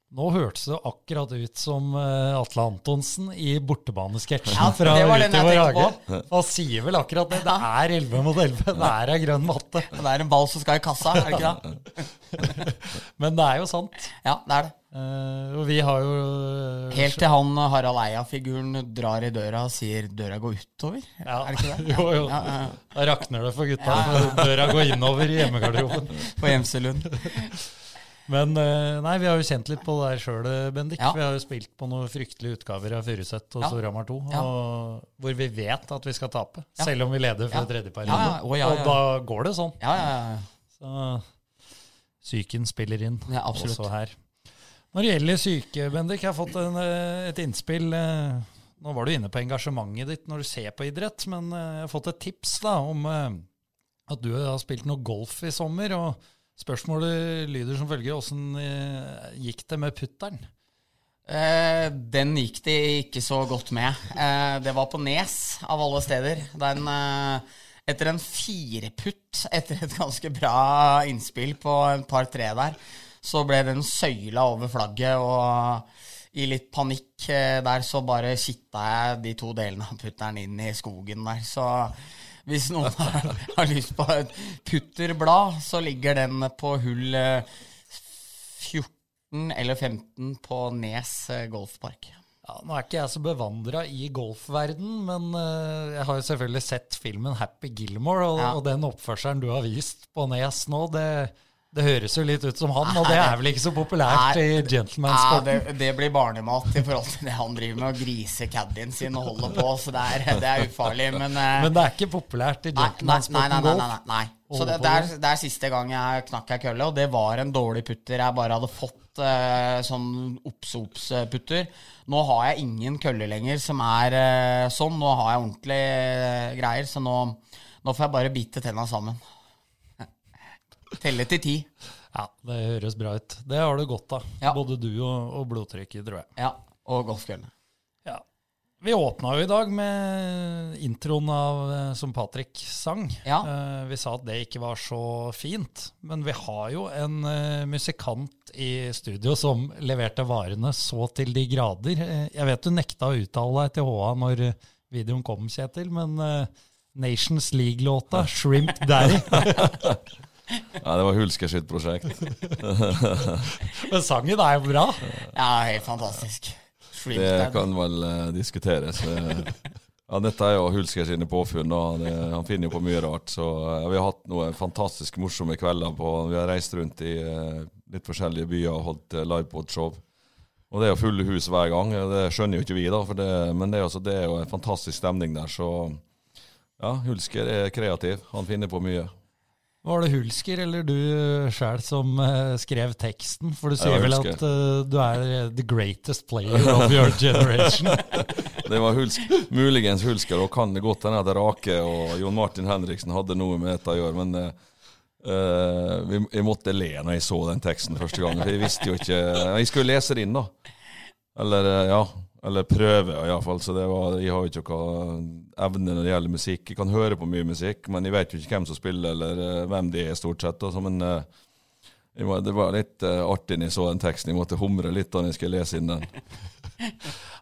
Nå hørtes det akkurat ut som eh, Atle Antonsen i bortebanesketsjen
Ja,
fra
det var den
Ute i
jeg
vår hage. Han sier vel akkurat det. Det er 11 mot 11. Det er ei grønn matte.
Men det er en ball som skal i kassa, er det ikke det?
Men det er jo sant.
Ja, det er det.
Uh, og vi har jo eh,
Helt til han Harald Eia-figuren drar i døra og sier 'døra går utover'.
ja,
Er det ikke det?
Jo, jo.
Ja, ja, ja.
Da rakner det for gutta. Døra går innover i hjemmegarderoben.
På Gjemselund.
Men eh, nei, vi har jo kjent litt på det der sjøl, Bendik.
Ja.
Vi har jo spilt på noen fryktelige utgaver av Furuset og
Ja.
Storhamar 2,
Ja.
og, hvor vi vet at vi skal tape. Selv om vi leder fra
Ja.
tredje periode.
ja.
Og da går det sånn.
Ja, ja, ja.
Så psyken spiller inn også her. Når det gjelder syke, Bendik, jeg har fått en, eh, et innspill. eh, Nå var du inne på engasjementet ditt når du ser på idrett, men jeg har fått et tips da, om at du har spilt noe golf i sommer. og Spørsmålet lyder som følger. Åssen eh, gikk det med putteren?
Eh, den gikk det ikke så godt med. Eh, det var på Nes, av alle steder. Den, eh, etter en fireputt, etter et ganske bra innspill på en par-tre der, så ble den søyla over flagget, og i litt panikk eh, der så bare kitta jeg de to delene av putteren inn i skogen der. Så hvis noen har, har lyst på et putterblad, så ligger den på hull eh, 14 eller 15 på Nes eh, golfpark.
Ja, nå er ikke jeg så bevandra i golfverden, men eh, jeg har jo selvfølgelig sett filmen Happy Gilmore, og,
Ja.
og den oppførselen du har vist på Nes nå, det, det høres jo litt ut som han, og det er vel ikke så populært i gentlemansporten?
det, det blir barnemat i forhold til det han driver med, å grise caddien sin og holde på, så det er, det er ufarlig. Men, eh,
Men det er ikke populært i
nei, nei, nei, nei, nei, nei, nei. Så det, det, er,
det.
det er siste gang jeg knakk ei kølle, og det var en dårlig putter. Jeg bare hadde fått uh, sånn obs-obs-putter. Nå har jeg ingen køller lenger som er uh, sånn. Nå har jeg ordentlige uh, greier, så nå, nå får jeg bare bite tenna sammen. Telle til ti.
Ja, det høres bra ut. Det har du godt av,
Ja.
både du og, og blodtrykket, tror jeg.
Ja, og golfkøllene.
Ja. Vi åpna jo i dag med introen av, eh, som Patrick sang.
Ja.
Eh, vi sa at det ikke var så fint, men vi har jo en eh, musikant i studio som leverte varene så til de grader. Jeg vet du nekta å uttale deg til HA når videoen kom, Kjetil, men Nations League-låta, 'Shrimp Daddy',
Ja, det var Hulsker sitt prosjekt.
men sangen er jo bra.
Ja, helt fantastisk. Shrimp
Det kan vel uh, diskuteres. Ja, dette er jo Hulsker sine påfunn. og Det, han finner jo på mye rart. Så ja, vi har hatt noen fantastisk morsomme kvelder. på, Vi har reist rundt i uh, litt forskjellige byer og holdt uh, livepod-show. Og det er jo fulle hus hver gang. Det skjønner jo ikke vi, da. For det, men det er, også, det er jo en fantastisk stemning der. Så ja, Hulsker er kreativ. Han finner på mye.
Var det Hulsker eller du sjøl som eh, skrev teksten? For du sier vel at uh, du er eh, the greatest player of your generation.
Det var Hulsk, muligens Hulsker, og kan det godt hende at Rake og Jon Martin Henriksen hadde noe med dette å gjøre, men Uh, eh, vi, jeg måtte le når jeg så den teksten første gang. For jeg visste jo ikke Jeg skulle lese det inn, da. Eller uh, ja, eller prøve, iallfall. Så det var, jeg har jo ikke noen evne når det gjelder musikk. Jeg kan høre på mye musikk, men jeg vet jo ikke hvem som spiller, eller eh, hvem de er, stort sett. Altså, men eh, var, det var litt eh, artig når jeg så den teksten. Jeg måtte humre litt da jeg skulle lese inn den.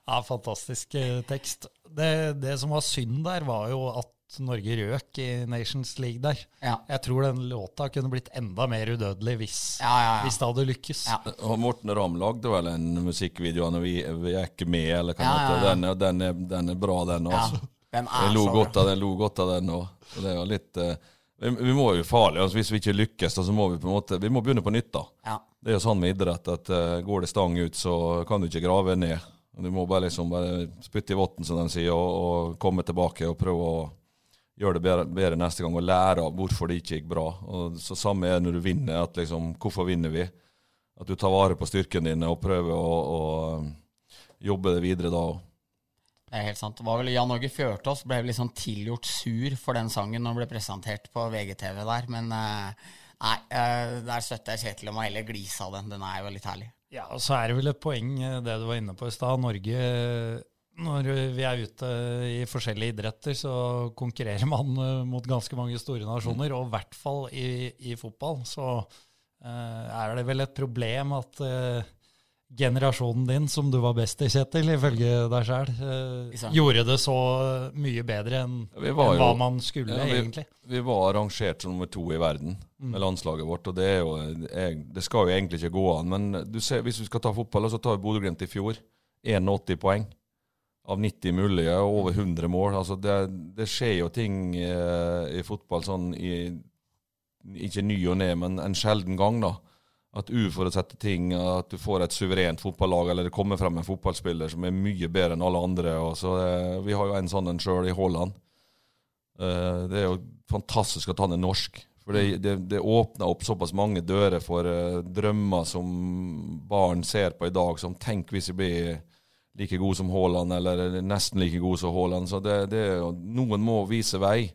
Ja, fantastisk eh, tekst. Det, det som var synd der, var jo at Norge røk i Nations League der.
Ja.
Jeg tror den låta kunne blitt enda mer udødelig hvis,
Ja, ja, ja.
hvis det hadde lykkes.
Ja.
Og Morten Ramm lagde vel en musikkvideo når vi, vi er ikke med, eller hva
Ja, ja, ja.
Den, er- den, er, den er bra, den
ja.
også.
Den er
Jeg lo
så
godt av den, lo godt av den òg. Det er jo litt uh, vi, vi må jo farlig, altså Hvis vi ikke lykkes, så må vi på en måte Vi må begynne på nytt, da.
Ja.
Det er jo sånn med idrett at uh, går det stang ut, så kan du ikke grave ned. Du må bare liksom bare spytte i votten, som de sier, og, og komme tilbake og prøve å gjøre det bedre, bedre neste gang og lære av hvorfor det ikke gikk bra. Og så Samme er når du vinner. at liksom, Hvorfor vinner vi? At du tar vare på styrkene dine og prøver å, å eh, jobbe det videre da òg.
Det er helt sant. Det var vel Jan Åge Fjørtoft ble vel sånn tilgjort sur for den sangen når den ble presentert på VGTV der, men eh, nei, eh, der støtter jeg Kjetil og må heller glise av den. Den er jo litt herlig.
Ja, og så er det vel et poeng, eh, det du var inne på i stad. Norge, når vi er ute i forskjellige idretter, så konkurrerer man eh, mot ganske mange store nasjoner. Og i hvert fall i, i fotball så uh, er det vel et problem at uh, generasjonen din, som du var best i, Kjetil, ifølge deg sjøl,
uh,
gjorde det så mye bedre enn
ja,
enn
jo-
hva man skulle,
Ja, vi-
egentlig.
Vi var rangert som nummer to i verden med landslaget vårt, og det, er jo, det skal jo egentlig ikke gå an. Men du ser, hvis vi skal ta fotball, så tar Bodø-Glimt i fjor 81 poeng av 90 mulige, og over 100 mål. Altså det, det skjer jo ting eh, i fotball sånn i Ikke ny og ne, men en sjelden gang, da. At uforutsette ting, at du får et suverent fotballag, eller det kommer frem en fotballspiller som er mye bedre enn alle andre. Så, eh, vi har jo en sånn en sjøl i Haaland. Eh, Det er jo fantastisk at han er norsk. For det, det, det åpner opp såpass mange dører for eh, drømmer som barn ser på i dag, som tenk hvis jeg blir like god som Haaland, eller nesten like god som Haaland. Så det, det noen må vise vei.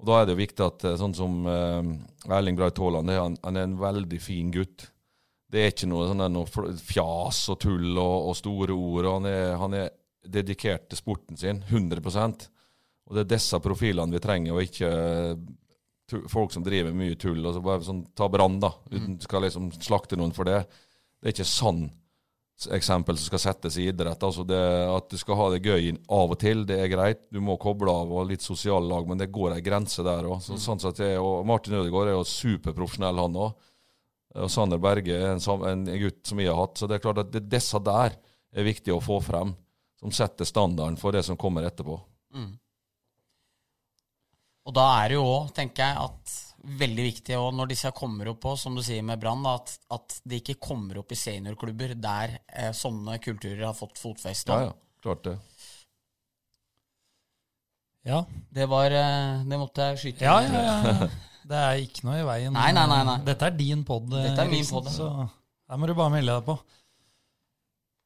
Og da er det jo viktig at eh, sånn som eh, Erling Braut Haaland, han, han er en veldig fin gutt. Det er ikke noe, sånn noe fjas og tull og, og store ord. Han er, han er dedikert til sporten sin, 100% Og det er disse profilene vi trenger, og ikke eh, folk som driver mye tull. og så bare sånn, Ta Brann, da. Uten skal liksom slakte noen for det. Det er ikke sånn s- eksempel som skal settes i idrett. altså det, At du skal ha det gøy av og til, det er greit. Du må koble av og litt sosiale lag, men det går ei grense der òg. Så, sånn er- og Martin Ødegaard er jo superprofesjonell, han òg. Og Sander Berge er en, en gutt som vi har hatt. Så det er klart at det, disse der er viktig å få frem, som setter standarden for det som kommer etterpå.
Mm. Og da er det jo òg, tenker jeg, at veldig viktig og når disse kommer opp på, som du sier med Brann, at, at de ikke kommer opp i seniorklubber der eh, sånne kulturer har fått fotfeste.
Ja, ja, klart det.
Ja,
Det var eh, Det måtte jeg skyte
ja,
inn.
ja, ja. Det er ikke noe i veien.
Nei, nei, nei, nei.
Dette er din pod,
Dette er min
pod.
podd,
så der må du bare melde deg på.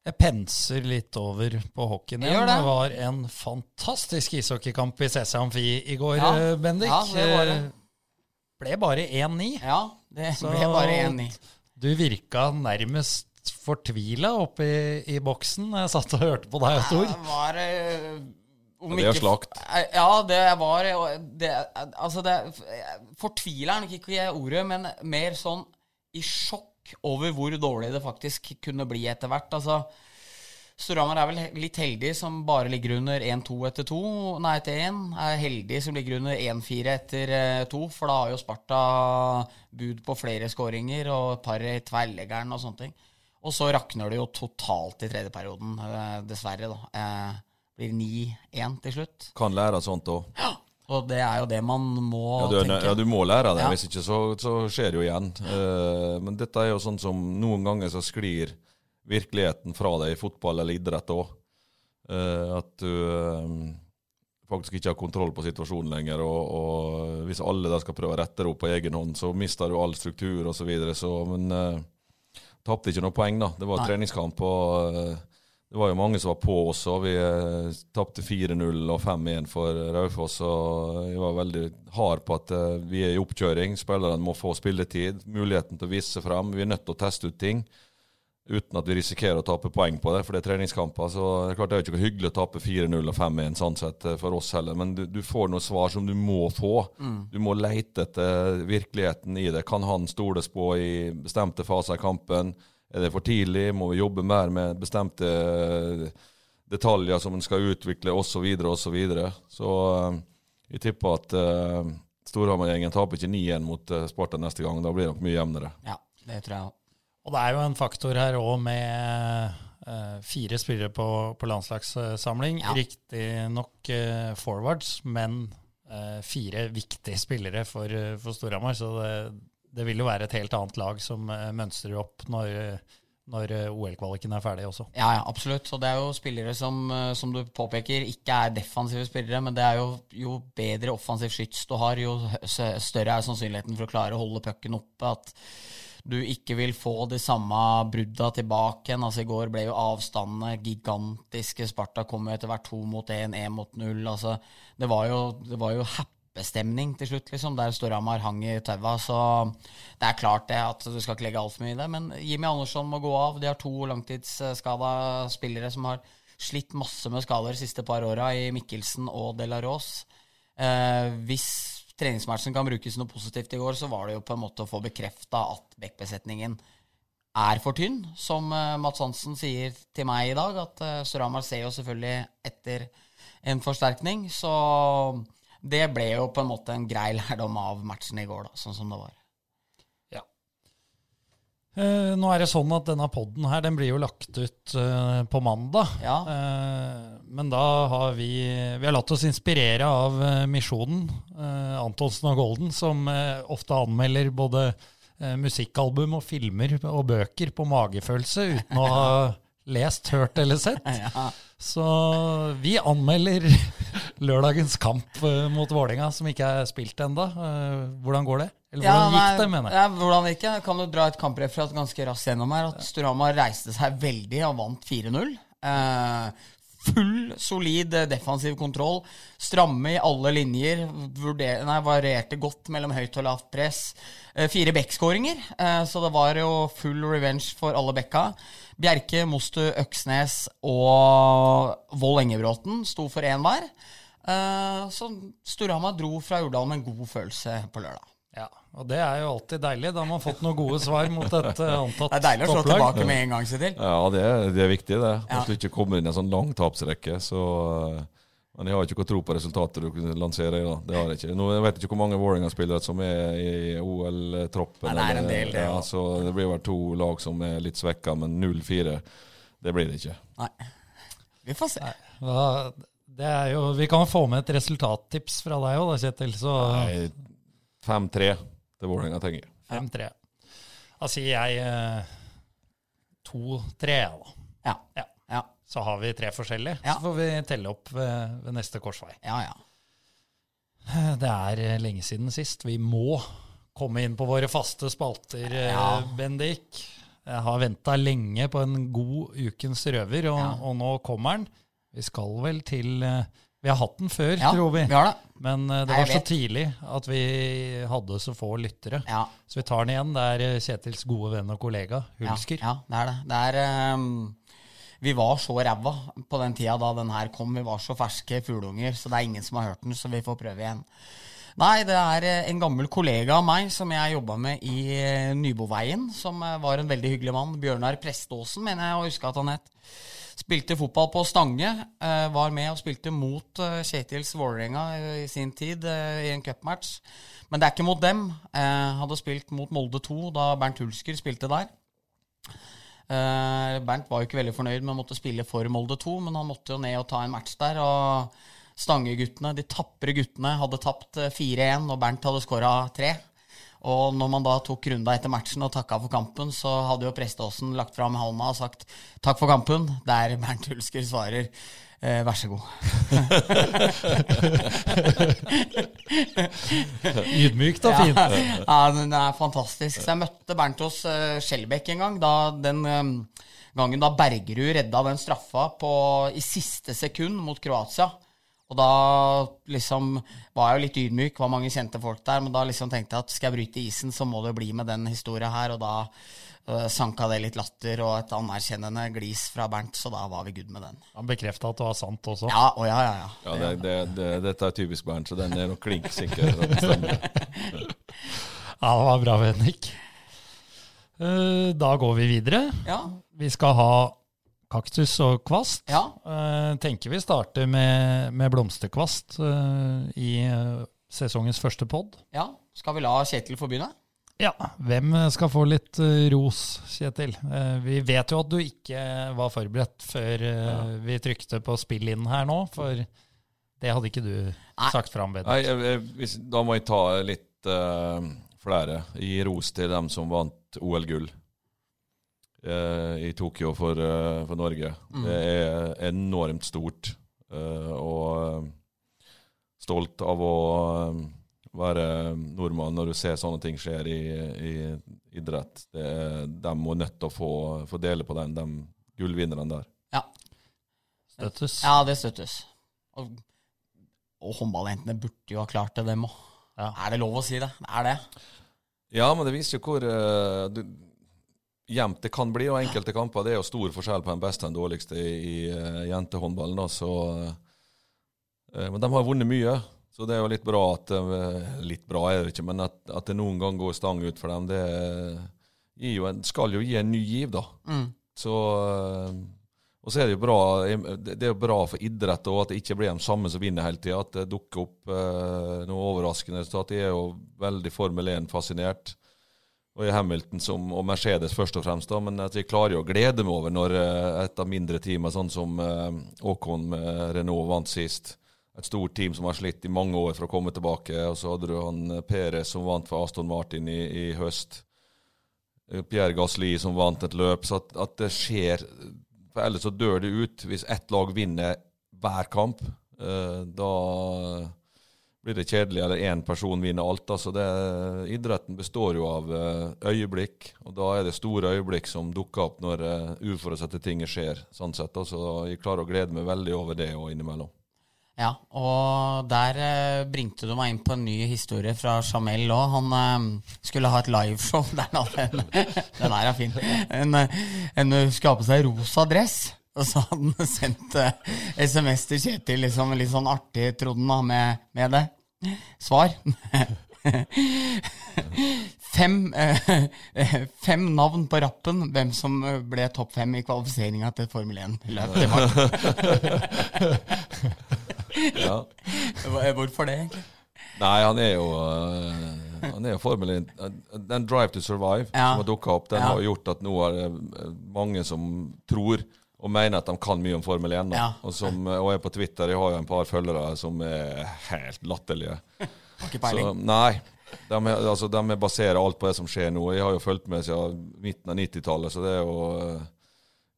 Jeg penser litt over på hockeyen
Jeg
igjen.
gjør det.
Det var en fantastisk ishockeykamp i CC Amfi i går,
Ja.
eh, Bendik.
Ja, det var det.
Ble bare 1-9.
Ja, Det
Så-
ble bare 1-9.
Du virka nærmest fortvila oppe i, i boksen jeg satt og hørte på deg, Tor.
Det var eh, om
Ja, det er slakt.
Eh, Ja, det var eh, det, Altså, det Fortvila er nok ikke ordet, men mer sånn i sjokk over hvor dårlig det faktisk kunne bli etter hvert. Altså, Storhamar er vel litt heldig som bare ligger under 1-2 etter 2, nei etter 1. Er heldig som ligger under 1-4 etter 2, for da har jo Sparta bud på flere skåringer og et par i tverrleggeren og sånne ting. Og så rakner det jo totalt i tredje perioden, eh, dessverre, da. Eh, blir 9-1 til slutt.
Kan lære sånt òg.
Og det er jo det man må
Ja, du,
tenke.
ja, du må lære det,
Ja.
hvis ikke så, så skjer det jo igjen. Eh, men dette er jo sånn som noen ganger så sklir virkeligheten fra deg i fotball eller idrett òg. at du eh, faktisk ikke har kontroll på situasjonen lenger. Og, og hvis alle der skal prøve å rette det opp på egen hånd, så mister du all struktur osv. Så videre, så, men uh, tapte ikke noe poeng, da. Det var
Nei.
treningskamp. og uh, det var jo mange som var på også. Vi uh, tapte 4-0 og 5-1 for Raufoss. og Jeg var veldig hard på at eh, vi er i oppkjøring. Spillerne må få spilletid, muligheten til å vise seg frem. Vi er nødt til å teste ut ting uten at vi risikerer å tape poeng på det, for det er treningskamper. så Det er klart det er jo ikke hyggelig å tape 4-0 og 5-1 sånn sett eh, for oss heller, men du, du får noen svar som du må få. Du må leite etter virkeligheten i det. Kan han stoles på i bestemte faser i kampen? Er det for tidlig? Må vi jobbe mer med bestemte eh, detaljer som en skal utvikle, osv., osv. Så, videre, og så, så eh, jeg tipper at uh, Storhamar-gjengen taper ikke 9-1 mot eh, Sparta neste gang. Da blir det nok mye jevnere.
Ja, det tror jeg òg.
Og det er jo en faktor her òg med uh, fire spillere på, på landslagssamling.
Ja.
Riktignok uh, forwards, men uh, fire viktige spillere for, uh, for Storhamar. Så det, det vil jo være et helt annet lag som mønstrer opp når, når OL-kvaliken er ferdig også.
Ja, ja, absolutt. Og det er jo spillere som, som du påpeker, ikke er defensive spillere, men det er jo, jo bedre offensiv skyts du har, jo større er sannsynligheten for å klare å holde pucken oppe. At du ikke vil få de samme brudda tilbake igjen. Altså I går ble jo avstandene gigantiske. Sparta kom jo etter hvert to mot én, én mot null. Altså, det var jo, jo happestemning til slutt, liksom, der Storhamar hang i taua. Så det er klart det at du skal ikke legge altfor mye i det. Men Jimmy Andersson må gå av. De har to langtidsskada spillere som har slitt masse med skader de siste par åra, i Mikkelsen og De La Rose. Eh, hvis treningsmatchen kan brukes noe positivt i går, så var det jo på en måte å få bekrefta at backbesetningen er for tynn, som eh, Mats Hansen sier til meg i dag, at uh, Storhamar ser jo selvfølgelig etter en forsterkning. Så det ble jo på en måte en grei lærdom av matchen i går, da, sånn som det var.
Eh, nå er det sånn at denne podden her, den blir jo lagt ut uh, på mandag.
Ja.
Uh, men da har vi Vi har latt oss inspirere av Misjonen, Antonsen og Golden, som ofte anmelder både musikkalbum og filmer og bøker på magefølelse uten å ha lest, hørt eller sett.
Ja.
Så vi anmelder lørdagens kamp eh, mot Vålerenga, som ikke er spilt ennå. hvordan går det? Eller hvordan
nei,
gikk det, mener jeg?
Ja, hvordan gikk det? Kan jo dra et kampreferat ganske raskt gjennom her. At Storhamar reiste seg veldig og vant 4-0. Eh, full, solid eh, defensiv kontroll. Stramme i alle linjer. Vurder, nei, varierte godt mellom høyt og lavt press. Eh, fire backskåringer, eh, så det var jo full revenge for alle bekka. Bjerke, Mostu, Øksnes og Vold Engebråten sto for én hver. Så Storhamar dro fra Jordal med en god følelse på lørdag.
Ja, og det er jo alltid deilig. Da har man fått noen gode svar mot et antatt antatt
Det er deilig å slå
topplag.
tilbake med en gang, Sitil.
Ja, det er, det er viktig, det.
Ja.
Du ikke kommer inn i en sånn lang tapsrekke. Så, eh, men jeg har ikke noe tro på resultatet du lanserer. Da. Det har jeg ikke. Nå, jeg vet ikke hvor mange Vålerenga-spillere som er i OL-troppen.
Nei, det er en del, det,
ja, så det blir vel to lag som er litt svekka, men 0-4, det blir det ikke.
Nei. Vi får se.
Er jo, vi kan få med et resultattips fra deg òg, Kjetil. Så
Nei, 5-3 til Vålerenga, tenker jeg.
5-3. Da sier jeg eh, 2-3, da.
Ja.
Ja.
Ja.
Så har vi tre forskjellige.
Ja.
Så får vi telle opp ved, ved neste korsvei.
Ja, ja.
Det er eh, lenge siden sist. Vi må komme inn på våre faste spalter, eh,
Ja.
Bendik. Jeg har venta lenge på en god ukens røver, og,
Ja.
og nå kommer den. Vi skal vel til eh, Vi har hatt den før,
Ja,
tror vi.
vi har det.
Men uh, det
Nei,
var så tidlig at vi hadde så få lyttere.
Ja.
Så vi tar den igjen. Det er eh, Kjetils gode venn og kollega, Hulsker.
Ja, ja, det er det. Det er um, Vi var så ræva på den tida da den her kom. Vi var så ferske fugleunger, så det er ingen som har hørt den, så vi får prøve igjen. Nei, det er eh, en gammel kollega av meg som jeg jobba med i Nyboveien, som var en veldig hyggelig mann. Bjørnar Preståsen, mener jeg å huske at han het. Spilte fotball på Stange. eh, var med og spilte mot eh, Kjetils Vålerenga eh, i sin tid i en cupmatch. Men det er ikke mot dem. Hadde spilt mot Molde 2 da Bernt Hulsker spilte der. Bernt var jo ikke veldig fornøyd med å måtte spille for Molde 2, men han måtte jo ned og ta en match der. og Stangeguttene, de tapre guttene, hadde tapt eh, 4-1, og Bernt hadde skåra 3. Og når man da tok runda etter matchen og takka for kampen, så hadde jo Preståsen lagt fram hånda og sagt 'takk for kampen', der Bernt Hulsker svarer eh, 'vær så god'.
Ydmykt og fint.
Ja, den er fantastisk. Så jeg møtte Bernt hos uh, en gang. Da, den eh, gangen da Bergerud redda den straffa på, i siste sekund mot Kroatia. Og da liksom var jeg jo litt ydmyk, var mange kjente folk der, men da liksom tenkte jeg at skal jeg bryte isen, så må det bli med den historia her, og da uh, sanka det litt latter og et anerkjennende glis fra Bernt, så da var vi good med den.
Han bekrefta at det var sant også.
Ja, å ja, ja, ja.
Ja, det, det, det, dette er typisk Bernt, så den er nok klink sikker.
Ja, det var bra, Henrik. Eh, Da går vi videre.
Ja,
Vi skal ha kaktus og kvast.
ja.
Eh, tenker vi starter med, med blomsterkvast eh, i eh, sesongens første pod.
ja. Skal vi la Kjetil få begynne?
Ja, hvem skal få litt ros, Kjetil? Vi vet jo at du ikke var forberedt før vi trykte på spill inn her nå, for det hadde ikke du
Nei.
sagt fram, bedre.
Nei, jeg, jeg, hvis, da må jeg ta litt flere. Gi ros til dem som vant OL-gull i Tokyo for, eh, for Norge. Det er enormt stort. eh, og eh, stolt av å eh, være nordmann når du ser sånne ting skjer i, i idrett. Det er, de må nødt til å få, få dele på den, de gullvinnerne der.
Ja.
Støttes.
Ja, det støttes. Og, og håndballjentene burde jo ha klart det, dem òg.
Ja.
Er det lov å si det? Det er det.
Ja, men det viser jo hvor uh, du, jevnt det kan bli, og enkelte kamper. Det er jo stor forskjell på den beste og den dårligste i, i eh, jentehåndballen. Så, eh, men de har vunnet mye, så det er jo litt bra at eh, Litt bra er det ikke, men at, at det noen gang går stang ut for dem, det jo en, skal jo gi en ny giv, da.
Mm.
Så og så er det jo bra det er jo bra for idrett og at det ikke blir de samme som vinner hele tida. At det dukker opp eh, noe overraskende resultat. Jeg er jo veldig Formel 1-fascinert. Og i Hamilton som, og Mercedes først og fremst, da, men at jeg klarer jo å glede meg over når eh, et av mindre teamer, sånn som Aakon Åkon med Renault vant sist. Et stort team som har slitt i mange år for å komme tilbake. Og så hadde du han eh, Perez som vant for Aston Martin i, i høst. Eh, Pierre Gasli som vant et løp. Så at, at det skjer For ellers så dør det ut hvis ett lag vinner hver kamp. Eh, da blir det kjedelig, eller én person vinner alt. Altså det, idretten består jo av eh, øyeblikk, og da er det store øyeblikk som dukker opp når uh, uforutsette ting skjer. sånn sett. Altså, jeg klarer å glede meg veldig over det og innimellom.
Ja, og der eh, bringte du meg inn på en ny historie fra Jamel òg. Han eh, skulle ha et liveshow. Der han den her er fin. En, eh, en eh, skulle ha på seg rosa dress. Og så hadde han sendt eh, SMS til Kjetil, liksom litt sånn artig, trodde han, da, med, med det. Svar. Fem, eh, fem navn på rappen hvem som eh, ble topp fem i kvalifiseringa til Formel 1-løp til mars.
Ja.
Hvorfor det, egentlig?
Nei, han er jo eh, Han er jo Formel 1 eh, Den Drive to Survive
Ja.
som har dukka opp, den
Ja.
har gjort at nå er det mange som tror og mener at de kan mye om Formel 1. Da.
Ja.
Og, som, og jeg på Twitter jeg har jo en par følgere som er helt latterlige.
Har ikke
Så,
peiling.
nei. De, altså, de er baserer alt på det som skjer nå. Jeg har jo fulgt med siden midten av 90-tallet, så det er jo uh,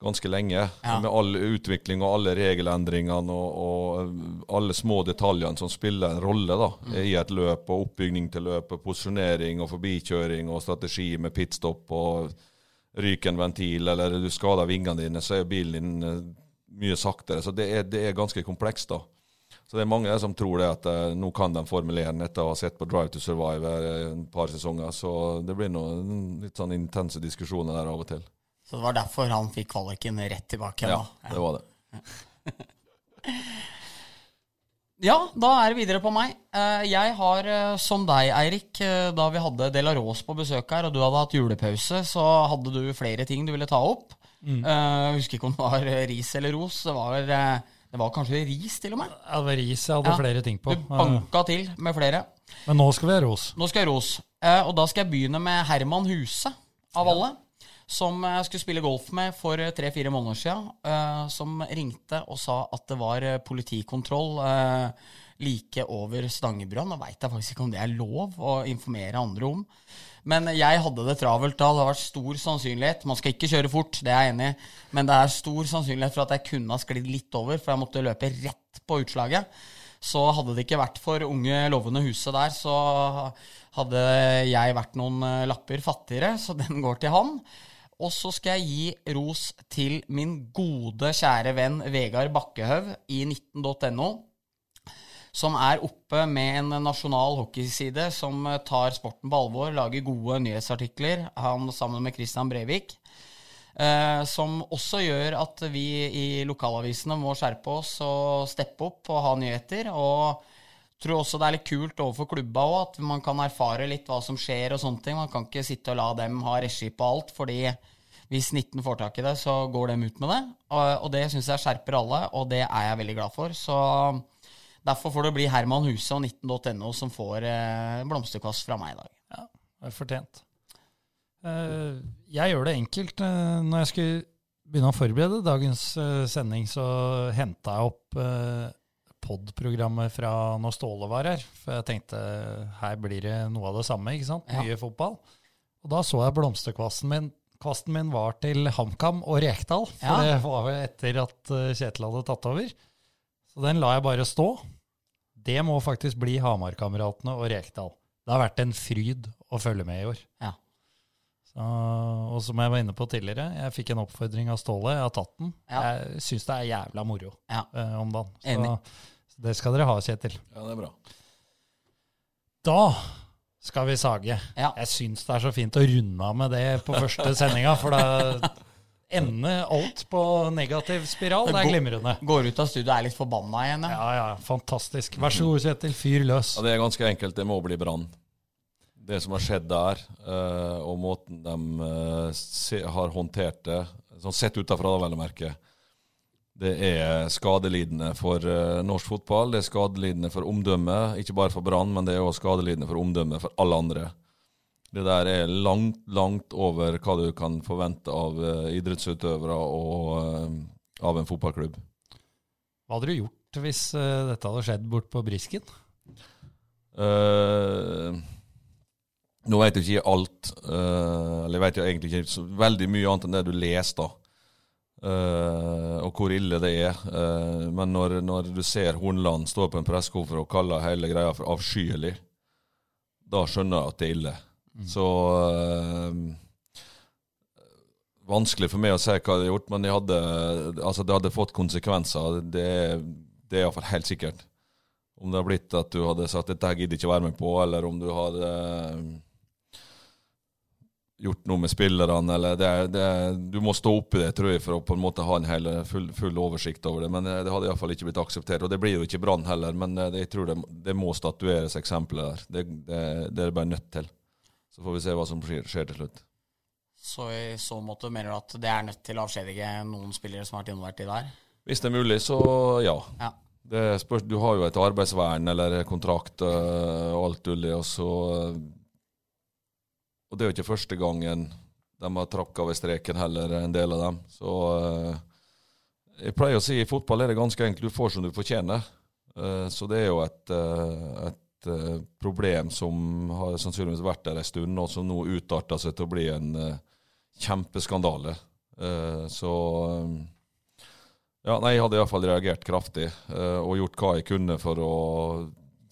ganske lenge.
Ja.
Med all utvikling og alle regelendringene og, og alle små detaljene som spiller en rolle da,
Mm.
i et løp, og oppbygning til løpet, posisjonering og forbikjøring og strategi med pitstop og ryker en ventil, eller du skader vingene dine, så er bilen din eh, mye saktere. Så det er, det er ganske komplekst, da. Så det er mange som tror det at eh, nå kan de Formel 1 etter å ha sett på Drive to Survive en et par sesonger. Så det blir noen litt sånn intense diskusjoner der av og til.
Så det var derfor han fikk kvaliken rett tilbake?
Ja,
da.
det var det.
Ja, da er det videre på meg. Eh, Jeg har, eh, som deg, Eirik, eh, da vi hadde Delaros på besøk her, og du hadde hatt julepause, så hadde du flere ting du ville ta opp.
Mm.
Jeg husker ikke om det var ris eller ros. Det var, det var kanskje ris, til og med.
Ja, det var ris jeg hadde
Ja.
flere ting på.
Du banka til med flere.
Men nå skal vi ha ros.
Nå skal jeg ros. Og da skal jeg begynne med Herman Huse, av alle. Som jeg skulle spille golf med for eh, tre-fire måneder siden. eh, Som ringte og sa at det var eh, politikontroll like over Stangebrua. Nå veit jeg faktisk ikke om det er lov å informere andre om. Men jeg hadde det travelt da. Det har vært stor sannsynlighet. Man skal ikke kjøre fort, det er jeg enig i. Men det er stor sannsynlighet for at jeg kunne ha sklidd litt over, for jeg måtte løpe rett på utslaget. Så hadde det ikke vært for unge, lovende huset der, så hadde jeg vært noen lapper fattigere, så den går til han. Og så skal jeg gi ros til min gode, kjære venn Vegard Bakkehaug i 19.no som er oppe med en nasjonal hockeyside som tar sporten på alvor, lager gode nyhetsartikler, han sammen med Christian Brevik. Eh, som også gjør at vi i lokalavisene må skjerpe oss og steppe opp og ha nyheter. Og tror også det er litt kult overfor klubba òg, at man kan erfare litt hva som skjer og sånne ting. Man kan ikke sitte og la dem ha regi på alt, fordi hvis 19 får tak i det, så går dem ut med det. Og, det syns jeg skjerper alle, og det er jeg veldig glad for. Så Derfor får det bli Herman Huse og 19.no som får eh, blomsterkvast fra meg i dag.
Ja, det er fortjent. Eh, jeg gjør det enkelt. Eh, når jeg skulle begynne å forberede dagens eh, sending, så henta jeg opp pod-programmet fra når Ståle var her. For jeg tenkte her blir det noe av det samme, ikke sant?
Ja.
Mye fotball. Og da så jeg blomsterkvasten min. Kvasten min var til HamKam og Rekdal, for
Ja.
det var jo etter at eh, Kjetil hadde tatt over. Så den la jeg bare stå. Det må faktisk bli Hamarkameratene og Rekdal. Det har vært en fryd å følge med i år.
Ja.
Så, og som jeg var inne på tidligere, jeg fikk en oppfordring av Ståle. Jeg har tatt den.
Ja.
Jeg syns det er jævla moro
Ja.
eh, om dagen.
Enig.
Så, så det skal dere ha, Kjetil.
Ja, det er bra.
Da skal vi sage.
Ja.
Jeg syns det er så fint å runde av med det på første sendinga, for da ender alt på negativ spiral. Det er glimrende.
Går ut av studioet og er litt forbanna igjen. Ja.
Ja, fantastisk. Vær så god, Kjetil. Fyr løs.
Ja, Det er ganske enkelt. Det må bli Brann. Det som har skjedd der, eh, og måten de eh, har håndtert det, sånn sett utafra, vel å merke, det er skadelidende for eh, norsk fotball. Det er skadelidende for omdømmet, ikke bare for Brann, men det er også skadelidende for omdømmet for alle andre. Det der er langt, langt over hva du kan forvente av eh, idrettsutøvere og eh, av en fotballklubb.
Hva hadde du gjort hvis dette hadde skjedd bort på Brisken?
Uh, nå vet jeg ikke alt, uh, eller jeg vet jo egentlig ikke så veldig mye annet enn det du leser, da. Eh, og hvor ille det er. Uh, men når, når du ser Hornland stå på en pressekonferanse og kalle hele greia for avskyelig, da skjønner jeg at det er ille. Så uh, Vanskelig for meg å si hva de har gjort, men de hadde, altså det hadde fått konsekvenser. Det, det er iallfall helt sikkert. Om det har blitt at du hadde sagt 'dette gidder jeg ikke være med på', eller om du hadde gjort noe med spillerne, eller det, det, Du må stå oppi det, tror jeg, for å på en måte ha en hel, full, full oversikt over det. Men eh, det hadde iallfall ikke blitt akseptert. Og det blir jo ikke Brann heller, men eh, det, jeg tror det, det må statueres eksempler der. Det, det, det er bare nødt til. Så får vi se hva som skjer, skjer til slutt.
Så i så måte mener du at det er nødt til å avskjedige noen spillere som har vært involvert i det her?
Hvis det er mulig, så ja.
Ja.
Det spørs, du har jo et arbeidsvern eller kontrakt øh, og alt mulig, og så øh, Og det er jo ikke første gangen de har tråkka over streken heller, en del av dem. Så øh, jeg pleier å si i fotball er det ganske enkelt. Du får som du fortjener. Eh, så det er jo et, øh, et øh, problem som har sannsynligvis vært der en stund, og som nå utarter seg til å bli en øh, kjempeskandale. Eh, så ja, nei, Jeg hadde iallfall reagert kraftig eh, og gjort hva jeg kunne for å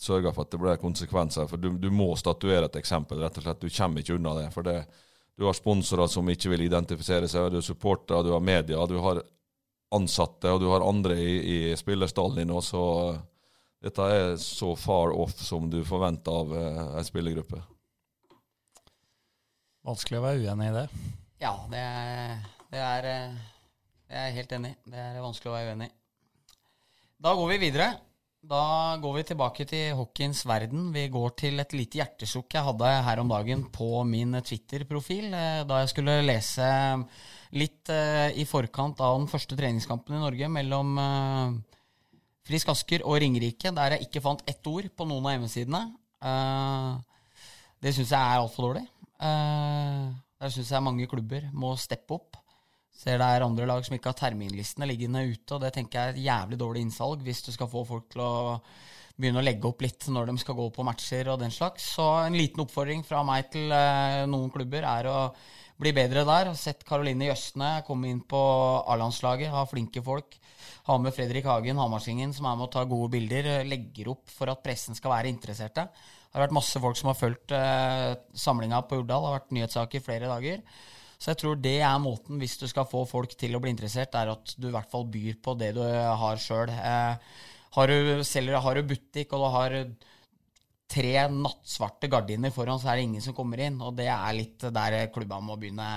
sørge for at det ble konsekvenser. For du, du må statuere et eksempel, rett og slett. Du kommer ikke unna det. For det, du har sponsorer som ikke vil identifisere seg, du har supportere, du har media, du har ansatte og du har andre i, i spillerstallen din også. dette er så far off som du forventer av eh, ei spillergruppe.
Vanskelig å være uenig i det.
Ja, det er, det er eh, Jeg er helt enig. Det er vanskelig å være uenig i. Da går vi videre. Da går vi tilbake til hockeyens verden. Vi går til et lite hjertesukk jeg hadde her om dagen på min Twitter-profil, eh, da jeg skulle lese litt eh, i forkant av den første treningskampen i Norge mellom eh, Frisk Asker og Ringerike, der jeg ikke fant ett ord på noen av hjemmesidene. Det syns jeg er altfor dårlig. Der syns jeg mange klubber må steppe opp. Ser det er andre lag som ikke har terminlistene liggende ute, og det tenker jeg er et jævlig dårlig innsalg hvis du skal få folk til å begynne å legge opp litt når de skal gå på matcher og den slags. Så en liten oppfordring fra meg til eh, noen klubber er å bli bedre der. Sett Karoline Jøsne komme inn på A-landslaget, ha flinke folk. Ha med Fredrik Hagen, Hamarsingen, som er med å ta gode bilder. Legger opp for at pressen skal være interesserte. Det har vært masse folk som har fulgt eh, samlinga på Urdal. Det har vært nyhetssaker flere dager. Så jeg tror det er måten, hvis du skal få folk til å bli interessert, er at du i hvert fall byr på det du har sjøl. Eh, har, du, selger, har du butikk og du har tre nattsvarte gardiner foran, så er det ingen som kommer inn. Og det er litt der klubba må begynne,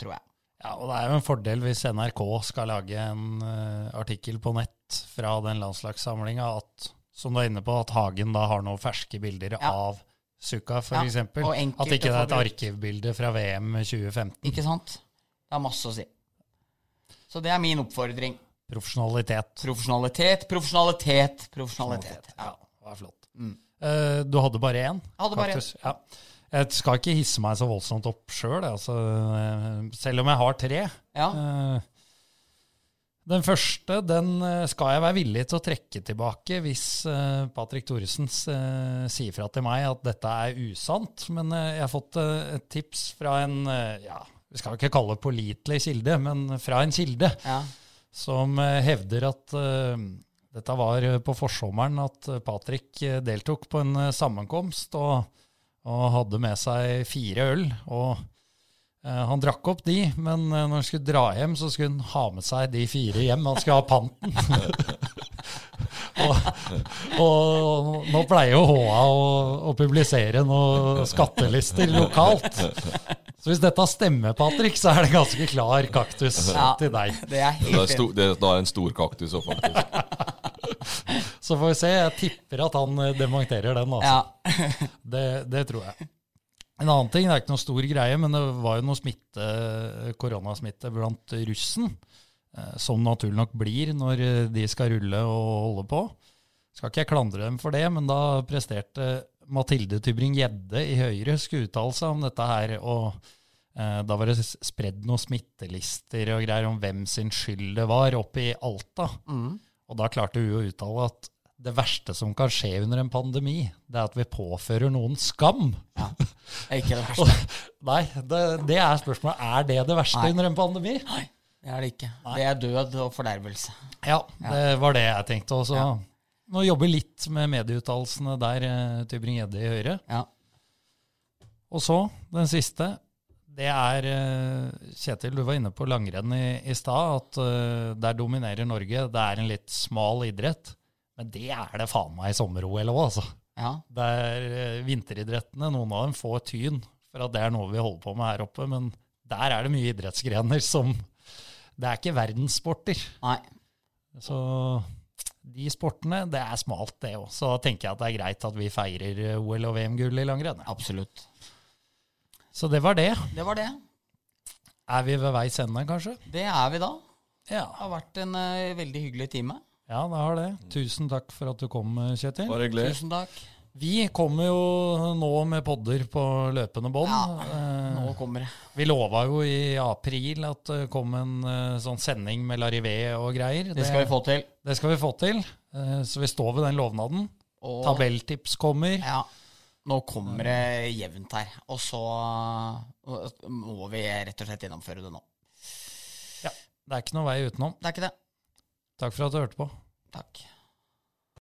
tror jeg.
Ja, og Det er jo en fordel hvis NRK skal lage en uh, artikkel på nett fra den landslagssamlinga, at som du er inne på, at Hagen da har noen ferske bilder
Ja.
av Suka, for
Ja,
eksempel At ikke det er et arkivbilde fra VM 2015.
Ikke sant? Det har masse å si. Så det er min oppfordring.
Profesjonalitet.
Profesjonalitet, profesjonalitet, profesjonalitet. Ja.
Det var flott.
Mm.
Uh, du hadde bare én?
Jeg hadde bare
én. Ja. Jeg skal ikke hisse meg så voldsomt opp sjøl, altså, eh, selv om jeg har tre.
Ja.
Eh, Den første den eh, skal jeg være villig til å trekke tilbake hvis eh, Patrick Thoresen eh, sier fra til meg at dette er usant. Men jeg har fått et tips fra en ja, vi skal ikke kalle det pålitelig kilde, men fra en kilde
ja.
som hevder at dette var på forsommeren at Patrick deltok på en sammenkomst og, og hadde med seg fire øl. og Han drakk opp de, men eh, når han skulle dra hjem, så skulle han ha med seg de fire hjem. Han skulle ha panten. og, og nå pleier jo HA å, å publisere noen skattelister lokalt. Så hvis dette stemmer, Patrick, så er det ganske klar kaktus
Ja.
til deg.
Det er
Det er,
helt
sto, det, da er en stor kaktus òg, faktisk.
Så får vi se. Jeg tipper at han demonterer dementerer den. Altså.
Ja.
Det, det tror jeg. En annen ting, det er ikke noe stor greie, men det var jo noe smitte, koronasmitte blant russen. eh, Som naturlig nok blir når eh, de skal rulle og holde på. Skal ikke jeg klandre dem for det, men da presterte Mathilde Tybring-Gjedde i Høyre skulle uttale seg om dette her. og eh, Da var det spredd noen smittelister og greier om hvem sin skyld det var oppe i Alta.
Mm.
Og da klarte hun å uttale at det verste som kan skje under en pandemi, det er at vi påfører noen skam.
Det er ikke det verste.
nei, det, det er spørsmålet. Er det det verste
Nei.
under en pandemi?
Nei, det er det ikke. Det er død og fordervelse.
Ja, det var det jeg tenkte. også.
Ja.
Nå jobber litt med medieuttalelsene der, eh, Tybring-Gjedde i Høyre.
Ja.
Og så, den siste. Det er eh, Kjetil, du var inne på langrenn i, i stad. At uh, der dominerer Norge. Det er en litt smal idrett. Men det er det faen meg i sommer-OL òg, altså.
ja.
Det er eh, vinteridrettene. Noen av dem får tyn for at det er noe vi holder på med her oppe. Men der er det mye idrettsgrener som Det er ikke verdenssporter.
Nei.
Så de sportene, det er smalt, det òg. Så da tenker jeg at det er greit at vi feirer eh, OL- og VM-gull i langrenn.
Absolutt.
Så det var det.
Det var det.
Er vi ved veis ende, kanskje?
Det er vi da.
Ja.
Det har vært en uh, veldig hyggelig time.
Ja, det har det. Tusen takk for at du kom, Kjetil.
Bare hyggelig.
Tusen takk.
Vi kommer jo nå med podder på løpende bånd.
Ja,
Eh,
Nå kommer det.
Vi lova jo i april at det kom en eh, sånn sending med Larivé og greier.
Det skal vi få til.
Det skal vi få til. Eh, Så vi står ved den lovnaden.
Og
Tabelltips kommer.
ja, nå kommer det jevnt her. Og så må vi rett og slett gjennomføre det nå.
Ja, Det er ikke noe vei utenom.
Det er ikke det.
Takk for at du hørte på.
Takk.